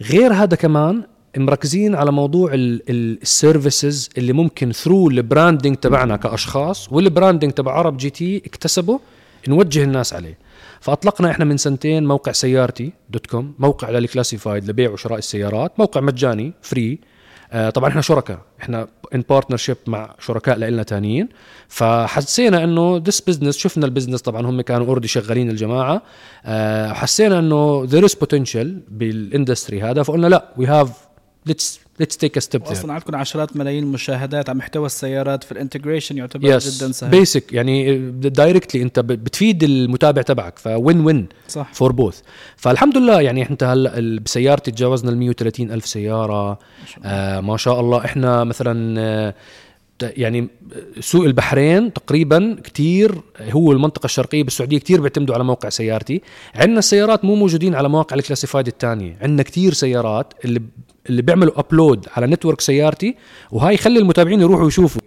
غير هذا كمان مركزين على موضوع ال services اللي ممكن through ال branding تبعنا كأشخاص وال branding تبع عرب جي تي اكتسبه نوجه الناس عليه. فأطلقنا إحنا من سنتين موقع سيارتي dot com موقع لل classified لبيع وشراء السيارات موقع مجاني free آه طبعا إحنا شركاء إحنا in partnership مع شركاء لنا تانيين. فحسينا إنه this business شفنا ال business طبعا هم كانوا already شغالين الجماعة. آه حسينا إنه there is potential بال industry هذا فقلنا لا we have let's take a step there. واصلا عندكم عشرات ملايين المشاهدات على محتوى السيارات في ال integration يعتبر جدا سهل. basic يعني directly انت بتفيد المتابع تبعك ف win win صح. for both فالحمد لله يعني انت هلا بسيارتي تجاوزنا ال 130 ألف سيارة. آه ما شاء الله. إحنا مثلا آه يعني سوق البحرين تقريبا كتير هو المنطقة الشرقية بالسعودية كتير بيعتمدوا على موقع سيارتي. عندنا السيارات مو موجودين على مواقع ال classified الثانية عندنا كتير سيارات اللي اللي بيعملوا upload على network سيارتي وهاي يخلي المتابعين يروحوا يشوفوا.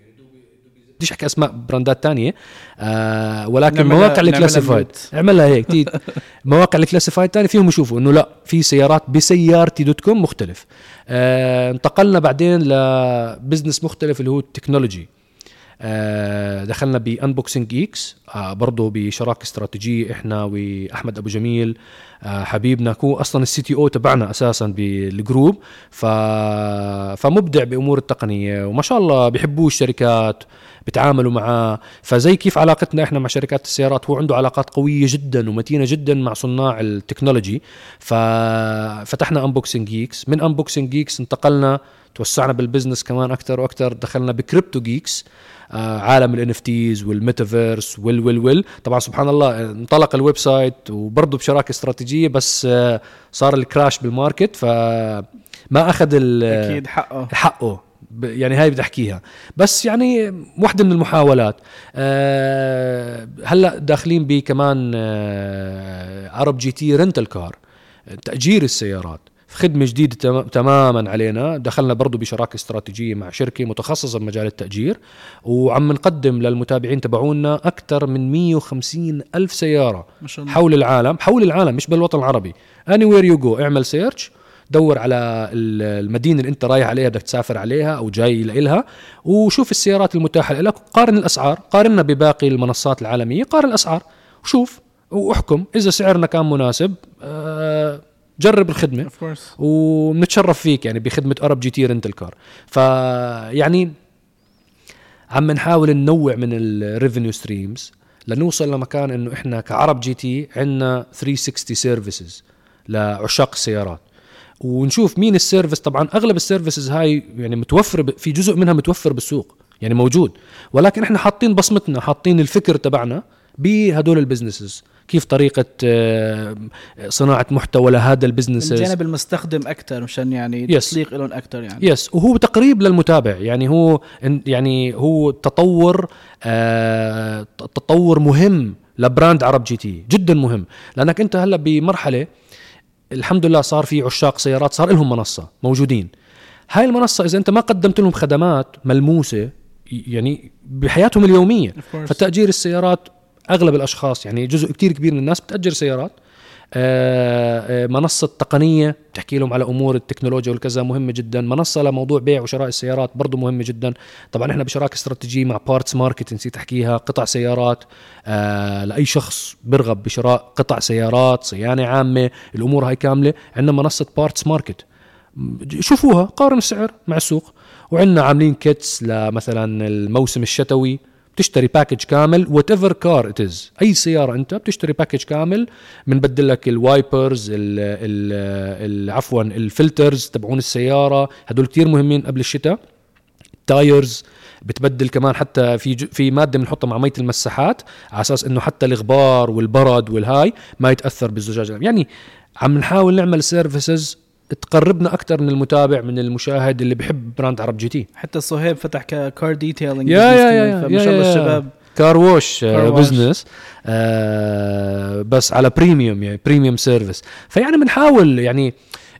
بديش أحكي أسماء براندات تانية آه ولكن مواقع ال classified. اعملها هيك تي مواقع ال classified تاني فيهم يشوفوا إنه لا في سيارات بسيارتي dot com مختلف. آه انتقلنا بعدين ل business مختلف اللي هو ال technology آه، دخلنا ب Unboxing Geeks آه، برضه بشراكة استراتيجية إحنا وأحمد أبو جميل. حبيبنا هو أصلا ال CTO تبعنا أساسا بال group ف... فمبدع بأمور التقنية وما شاء الله بيحبوه الشركات بتعاملوا معاه. فزي كيف علاقتنا إحنا مع شركات السيارات؟ هو عنده علاقات قوية جدا ومتينة جدا مع صناع ال technology. ففتحنا Unboxing Geeks من Unboxing Geeks انتقلنا توسعنا بال business كمان أكثر وأكثر دخلنا ب Crypto Geeks آه، عالم ال NFTs وال metaverse وال وال وال. طبعا سبحان الله آه، انطلق ال website وبرضه بشراكة استراتيجية بس آه، صار ال crash بال market فما أخذ أكيد حقه. حقه. يعني هاي بدي أحكيها. بس يعني واحدة من المحاولات. أه هلأ داخلين بكمان أه عرب جي تي rental car تأجير السيارات. خدمة جديدة تم- تماما علينا. دخلنا برضو بشراكة استراتيجية مع شركة متخصصة بمجال التأجير وعم نقدم للمتابعين تبعونا أكثر من 150 ألف سيارة ما شاء الله. حول العالم. حول العالم مش بالوطن العربي. Anywhere you go اعمل search دور على ال- المدينة اللي انت رايح عليها بدك تسافر عليها أو جاي لإلها وشوف السيارات المتاحة لك. وقارن الأسعار قارننا بباقي المنصات العالمية قارن الأسعار وشوف وأحكم إذا سعرنا كان مناسب آه، جرب of course وبنتشرف فيك يعني بخدمة عرب جي تي rental car فيعني عم نحاول ننوع من ال revenue streams لنوصل لمكان إنه إحنا كعرب جي تي عندنا 360 services لعشاق السيارات. ونشوف مين ال service طبعا أغلب ال services هاي يعني متوفر في جزء منها متوفر بالسوق يعني موجود. ولكن إحنا حاطين بصمتنا حاطين الفكر تبعنا بهدول ال businesses كيف طريقة آه، صناعة محتوى لهذا من ال business جانب المستخدم أكثر مشان يعني Yes. تسليق لهم أكثر يعني. yes وهو تقريب للمتابع. يعني هو يعني هو تطور آه تطور مهم ل brand عرب جي تي. جدا مهم. لأنك أنت هلأ بمرحلة الحمد لله صار في عشاق سيارات صار لهم منصة موجودين. هاي المنصة إذا أنت ما قدمت لهم خدمات ملموسة يعني بحياتهم اليومية. فتأجير السيارات أغلب الأشخاص يعني جزء كتير كبير من الناس بتأجر سيارات. آه، آه، منصة تقنية تحكي لهم على أمور التكنولوجيا والكذا مهمة جدا. منصة لموضوع بيع وشراء السيارات برضو مهمة جدا. طبعا إحنا بشراكة استراتيجية مع بارتس ماركت نسيت أحكيها قطع سيارات. آه لأي شخص برغب بشراء قطع سيارات صيانة عامة الأمور هاي كاملة. عندنا منصة بارتس ماركت شوفوها قارن السعر مع السوق. وعندنا عاملين kits لمثلا الموسم الشتوي. بتشتري package كامل whatever car it is أي سيارة أنت بتشتري package كامل بنبدل لك ال wipers ال ال عفوا ال filters تبعون السيارة. هدول كتير مهمين قبل الشتاء. tires بتبدل كمان حتى في في مادة بنحطها مع مية المساحات على أساس إنه حتى الغبار والبرد والهاي ما يتأثر بالزجاج. يعني عم نحاول نعمل services تقربنا أكثر من المتابع من المشاهد اللي بحب brand عرب جي تي. حتى صهيب فتح car detailing يا يا يا فما شاء الله. الشباب. car wash wash. business آه بس على premium يعني premium service فيعني بنحاول يعني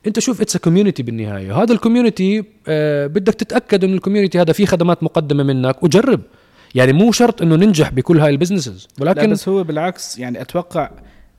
أنت شوف it's community بالنهاية. هذا ال community آه بدك تتأكد إنه ال community هذا فيه خدمات مقدمة منك وجرب. يعني مو شرط إنه ننجح بكل هاي ال businesses لا ولكن بس هو بالعكس يعني أتوقع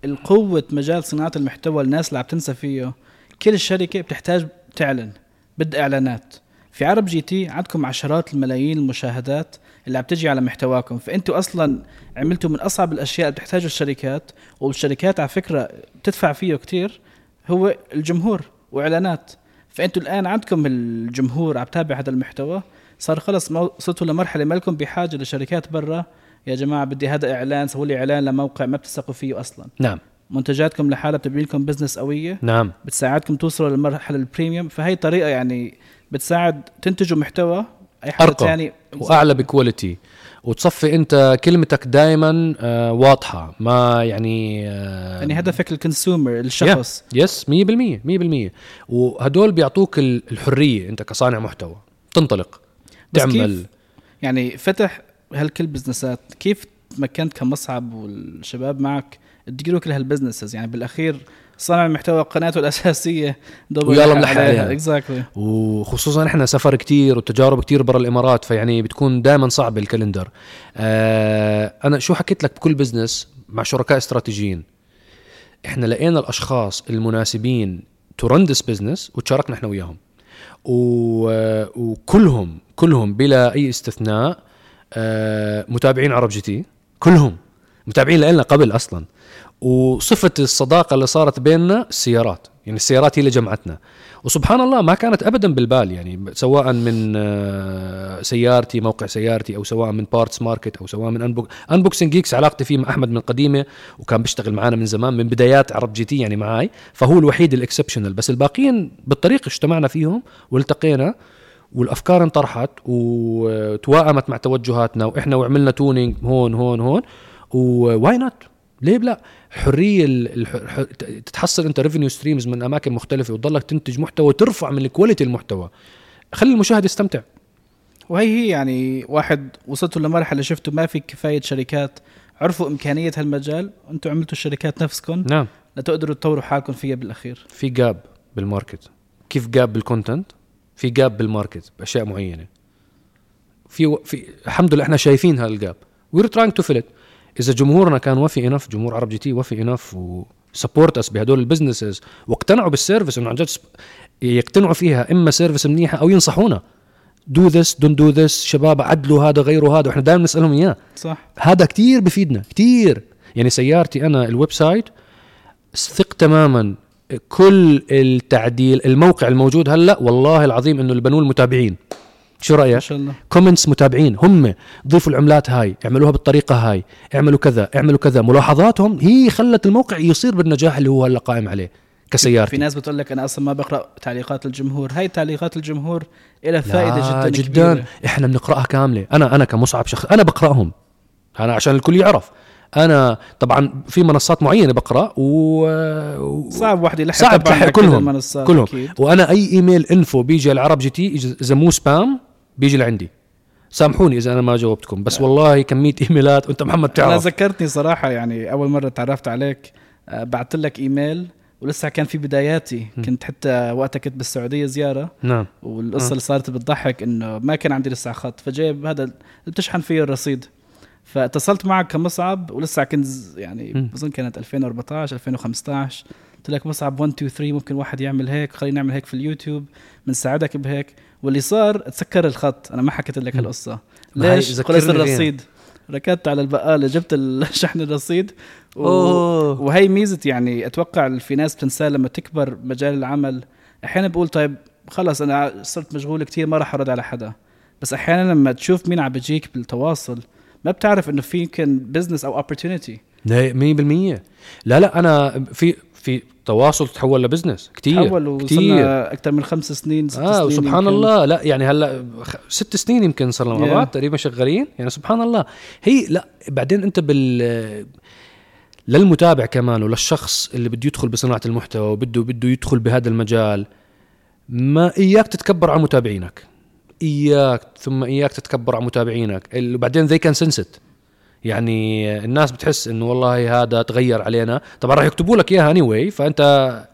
القوة مجال صناعة المحتوى الناس اللي عم تنسى فيه كل شركة بتحتاج تعلن بدها إعلانات. في عرب جي تي عندكم عشرات الملايين المشاهدات اللي عم تجي على محتواكم. فأنتوا أصلا عملتوا من أصعب الأشياء اللي بتحتاجوا الشركات والشركات على فكرة بتدفع فيه كتير هو الجمهور وإعلانات. فأنتوا الآن عندكم الجمهور عم تابع هذا المحتوى. صار خلص وصلتوا لمرحلة ما لكم بحاجة لشركات برا. يا جماعة بدي هذا إعلان سووا لي إعلان لموقع ما بتثقوا فيه أصلا. نعم. منتجاتكم لحالها بتبني لكم business قوية. نعم. بتساعدكم توصلوا للمرحله ال premium فهي طريقة يعني بتساعد تنتجوا محتوى أي حدا أرقى ثاني وأعلى ب quality وتصفي أنت كلمتك دائما آه واضحة ما يعني آه يعني هدفك ال consumer الشخص. yes 100% 100% وهدول بيعطوك ال- الحرية أنت كصانع محتوى. تنطلق تعمل كيف يعني فتح هالكل businessات كيف تمكنت كمصعب والشباب معك تديروا كل هال businesses يعني بالأخير صانع المحتوى قناته الأساسية دوب ويلا ملحق عليها. exactly وخصوصا إحنا سفر كتير وتجارب كتير برا الإمارات فيعني بتكون دائما صعب ال calendar. آه أنا شو حكيت لك بكل business مع شركاء استراتيجيين؟ إحنا لقينا الأشخاص المناسبين to run this business وتشاركنا إحنا وياهم. و... وكلهم كلهم بلا أي استثناء آه متابعين عرب جي تي. كلهم. متابعين لنا قبل أصلا. وصفة الصداقة اللي صارت بيننا السيارات يعني السيارات هي اللي جمعتنا. وسبحان الله ما كانت ابدا بالبال. يعني سواء من آه، سيارتي موقع سيارتي أو سواء من بارتس ماركت أو سواء من انبوك Unboxing Geeks علاقتي فيه مع أحمد من قديمة وكان بيشتغل معنا من زمان من بدايات عرب جي تي يعني معاي. فهو الوحيد ال exceptional بس الباقيين بالطريق اجتمعنا فيهم والتقينا والأفكار انطرحت وتوائمت مع توجهاتنا وإحنا وعملنا tuning هون هون هون و why not ليه لا حرية ال- الح- تتحصل انت revenue streams من أماكن مختلفة وتضلك تنتج محتوى وترفع من ال quality المحتوى. خلي المشاهد يستمتع. وهي هي يعني واحد وصلتوا لمرحلة شفتوا ما في كفاية شركات عرفوا إمكانية هالمجال أنتم عملتوا الشركات نفسكم نعم. لتقدروا تطوروا حالكم فيها بالأخير. في gap بال market كيف gap بال content في gap بال market بأشياء معينة. في في الحمد لله إحنا شايفين هال gap we're trying to fill إذا جمهورنا كان وفي enough جمهور عرب جي تي وفي enough و support us بهدول ال businesses واقتنعوا بال service إنه عن جد يقتنعوا فيها إما service منيحة أو ينصحونا. do this don't do this شباب عدلوا هذا غيروا هذا وإحنا دائما نسألهم إياه. صح. هذا كتير بفيدنا كتير. يعني سيارتي أنا ال website ثق تماما كل التعديل الموقع الموجود هلأ والله العظيم إنه البنوه المتابعين. شو رأيك؟ شاء الله. comments متابعين. هم ضيفوا العملات هاي اعملوها بالطريقة هاي اعملوا كذا اعملوا كذا. ملاحظاتهم هي خلت الموقع يصير بالنجاح اللي هو هلا قائم عليه في كسيارتي ناس بتقول لك أنا أصلا ما بقرأ تعليقات الجمهور. هاي تعليقات الجمهور لها فائدة جدا جدا. كبيرة. إحنا بنقرأها كاملة. أنا أنا كمصعب شخص أنا بقرأهم. أنا عشان الكل يعرف. أنا طبعا في منصات معينة بقرأ و... صعب واحد يلحق صعب تلحق كلهم. كلهم. أكيد. وأنا أي إيميل info بيجي على العرب GT مو spam بيجي لعندي. سامحوني إذا أنا ما جاوبتكم بس والله كمية إيميلات وأنت محمد أنا تعرف. ذكرتني صراحة يعني أول مرة تعرفت عليك آه، بعثت لك إيميل ولسه كان في بداياتي. كنت حتى وقتها كنت بالسعودية زيارة. نعم. والقصة اللي صارت بتضحك إنه ما كان عندي لسه خط فجايب هذا اللي بتشحن فيه الرصيد. فاتصلت معك كمصعب ولسه كنت يعني. بظن كانت 2014 2015 قلت لك مصعب 1 2 3 ممكن واحد يعمل هيك خلينا نعمل هيك في اليوتيوب بنساعدك بهيك. واللي صار تسكر الخط. أنا ما حكيت لك. هالقصة. ليش؟ خلص. الرصيد ركضت على البقاله جبت ال- شحن الرصيد. و... أوه. وهي ميزة يعني أتوقع في ناس بتنساه لما تكبر مجال العمل. أحيانا بقول طيب خلص أنا صرت مشغول كتير ما راح أرد على حدا. بس أحيانا لما تشوف مين عم بيجيك بالتواصل ما بتعرف إنه في يمكن business أو opportunity. لا 100% لا لا أنا في في تواصل تحول ل business كتير تحول كتير. أكثر من خمس سنين ست آه سنين وسبحان يمكن. الله. لا يعني هلأ ست سنين يمكن صار لنا Yeah. تقريبا شغالين. يعني سبحان الله. هي لا بعدين أنت بال للمتابع كمان وللشخص اللي بده يدخل بصناعة المحتوى وبده بده يدخل بهذا المجال ما إياك تتكبر على متابعينك. إياك ثم إياك تتكبر على متابعينك. وبعدين can sense it. يعني الناس بتحس إنه والله هذا تغير علينا. طبعا راح يكتبوا لك إياها anyway فأنت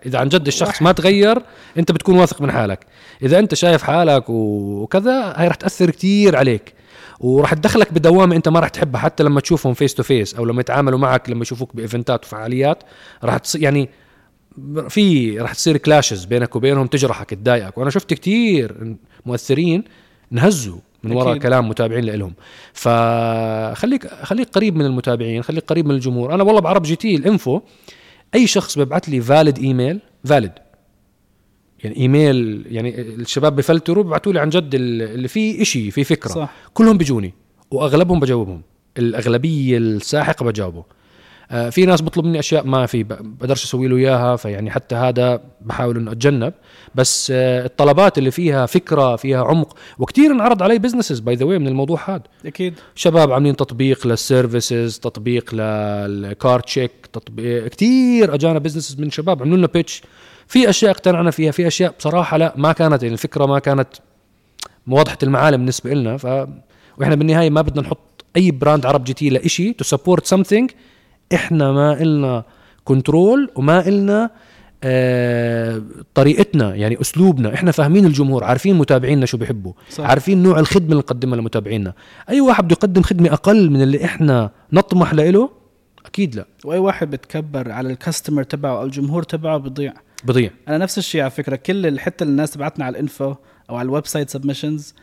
إذا عن جد الشخص ما تغير أنت بتكون واثق من حالك. إذا أنت شايف حالك وكذا هاي راح تأثر كتير عليك. وراح تدخلك بدوامة أنت ما راح تحبها. حتى لما تشوفهم face to face أو لما يتعاملوا معك لما يشوفوك ب eventات وفعاليات راح تصير يعني في راح تصير clashes بينك وبينهم تجرحك تضايقك. وأنا شفت كتير مؤثرين انهزوا. من وراء. كلام متابعين لهم فخليك خليك قريب من المتابعين خليك قريب من الجمهور. أنا والله بعرب GT ال info أي شخص بيبعث لي valid email valid يعني إيميل يعني الشباب بفلتروا بيبعثوا لي عن جد اللي فيه إشي في فكرة. صح. كلهم بيجوني وأغلبهم بجاوبهم. الأغلبية الساحقة بجاوبه. في ناس بطلب مني أشياء ما في بقدرش أسوي له إياها فيعني حتى هذا بحاول إنه أتجنب. بس آه، الطلبات اللي فيها فكرة فيها عمق وكثير انعرض علي businesses by the way من الموضوع هذا. أكيد. شباب عاملين تطبيق لل services تطبيق لل car check تطبيق كثير اجانا businesses من شباب عملوا لنا pitch في أشياء اقتنعنا فيها في أشياء بصراحة لا ما كانت يعني الفكرة ما كانت واضحة المعالم بالنسبة لنا ف وإحنا بالنهاية ما بدنا نحط أي brand عرب GT لشيء to support something إحنا ما إلنا control وما إلنا آه طريقتنا يعني أسلوبنا. إحنا فاهمين الجمهور عارفين متابعينا شو بيحبوا صح. عارفين نوع الخدمة اللي نقدمها لمتابعينا. أي واحد بده يقدم خدمة أقل من اللي إحنا نطمح له أكيد لا. وأي واحد بتكبر على ال customer تبعه أو الجمهور تبعه بضيع. بضيع. أنا نفس الشيء على فكرة. كل حتى الناس تبعتنا على ال info أو على ال website submissions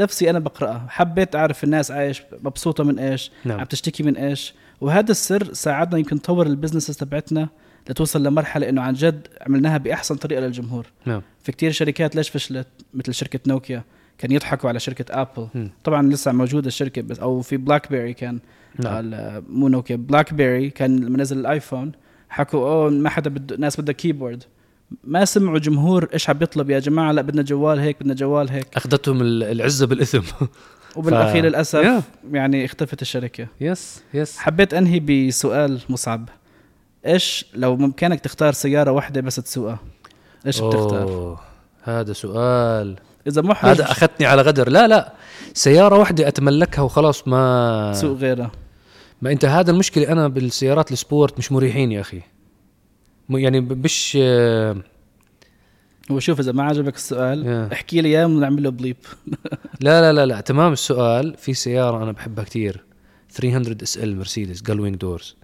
نفسي أنا بقرأها. حبيت أعرف الناس عايش مبسوطة من إيش؟ نعم. عم تشتكي من إيش؟ وهذا السر ساعدنا يمكن نطور ال businesses تبعتنا لتوصل لمرحلة إنه عن جد عملناها بأحسن طريقة للجمهور. نعم. في كتير شركات ليش فشلت؟ مثل شركة نوكيا كان يضحكوا على شركة ابل مم. طبعا لسه موجودة الشركة بس أو في بلاك بيري كان. نعم. مو نوكيا بلاك بيري كان منزل الآيفون حكوا oh ما حدا بده ناس بدها keyboard ما سمعوا جمهور إيش عم بيطلب يا جماعة لا بدنا جوال هيك بدنا جوال هيك. أخذتهم ال- العزة بالإثم. وبالأخير ف- للأسف يا. يعني اختفت الشركة. yes yes حبيت أنهي بسؤال مصعب. إيش لو بامكانك تختار سيارة واحدة بس تسوقها؟ إيش بتختار؟ oh، هذا سؤال. إذا محرج هذا أخذتني على غدر. لا لا. سيارة واحدة أتملكها وخلاص ما سوق غيرها. ما أنت هذا المشكلة. أنا بالسيارات ال sport مش مريحين يا أخي. يعني مش آه، هو شوف إذا ما عجبك السؤال يا. احكي لي إياه ونعمل له بليب لا لا لا لا تمام السؤال. في سيارة أنا بحبها كتير. 300 SL مرسيدس gullwing doors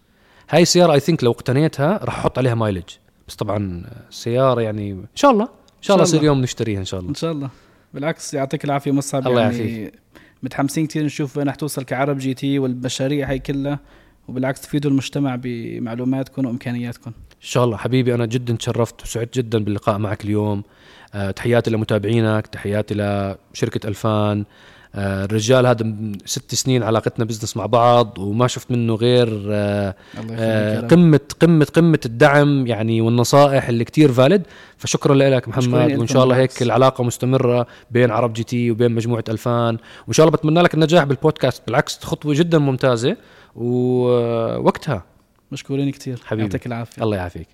هاي السيارة I think لو اقتنيتها راح أحط عليها mileage بس طبعا السياره يعني إن شاء الله إن شاء الله يصير يوم نشتريها إن شاء الله. إن شاء الله. بالعكس يعطيك العافية مصعب. الله يعني يعافيك. متحمسين كثير نشوف وين رح توصل كعرب GT والمشاريع هي كلها. وبالعكس تفيدوا المجتمع بمعلوماتكم وإمكانياتكم. إن شاء الله. حبيبي أنا جدا تشرفت وسعدت جدا باللقاء معك اليوم. أه تحياتي لمتابعينك تحياتي لشركة ألفان. أه الرجال هذا ست سنين علاقتنا business مع بعض وما شفت منه غير أه آه،. قمة قمة قمة الدعم يعني والنصائح اللي كتير valid فشكرا لك محمد وإن شاء الله. هيك العلاقة مستمرة بين عرب GT وبين مجموعة ألفان. وإن شاء الله بتمنى لك النجاح بالبودكاست. بالعكس خطوه جدا ممتازة. ووقتها مشكورين كثير حبيبي. يعطيك العافية. الله يعافيك.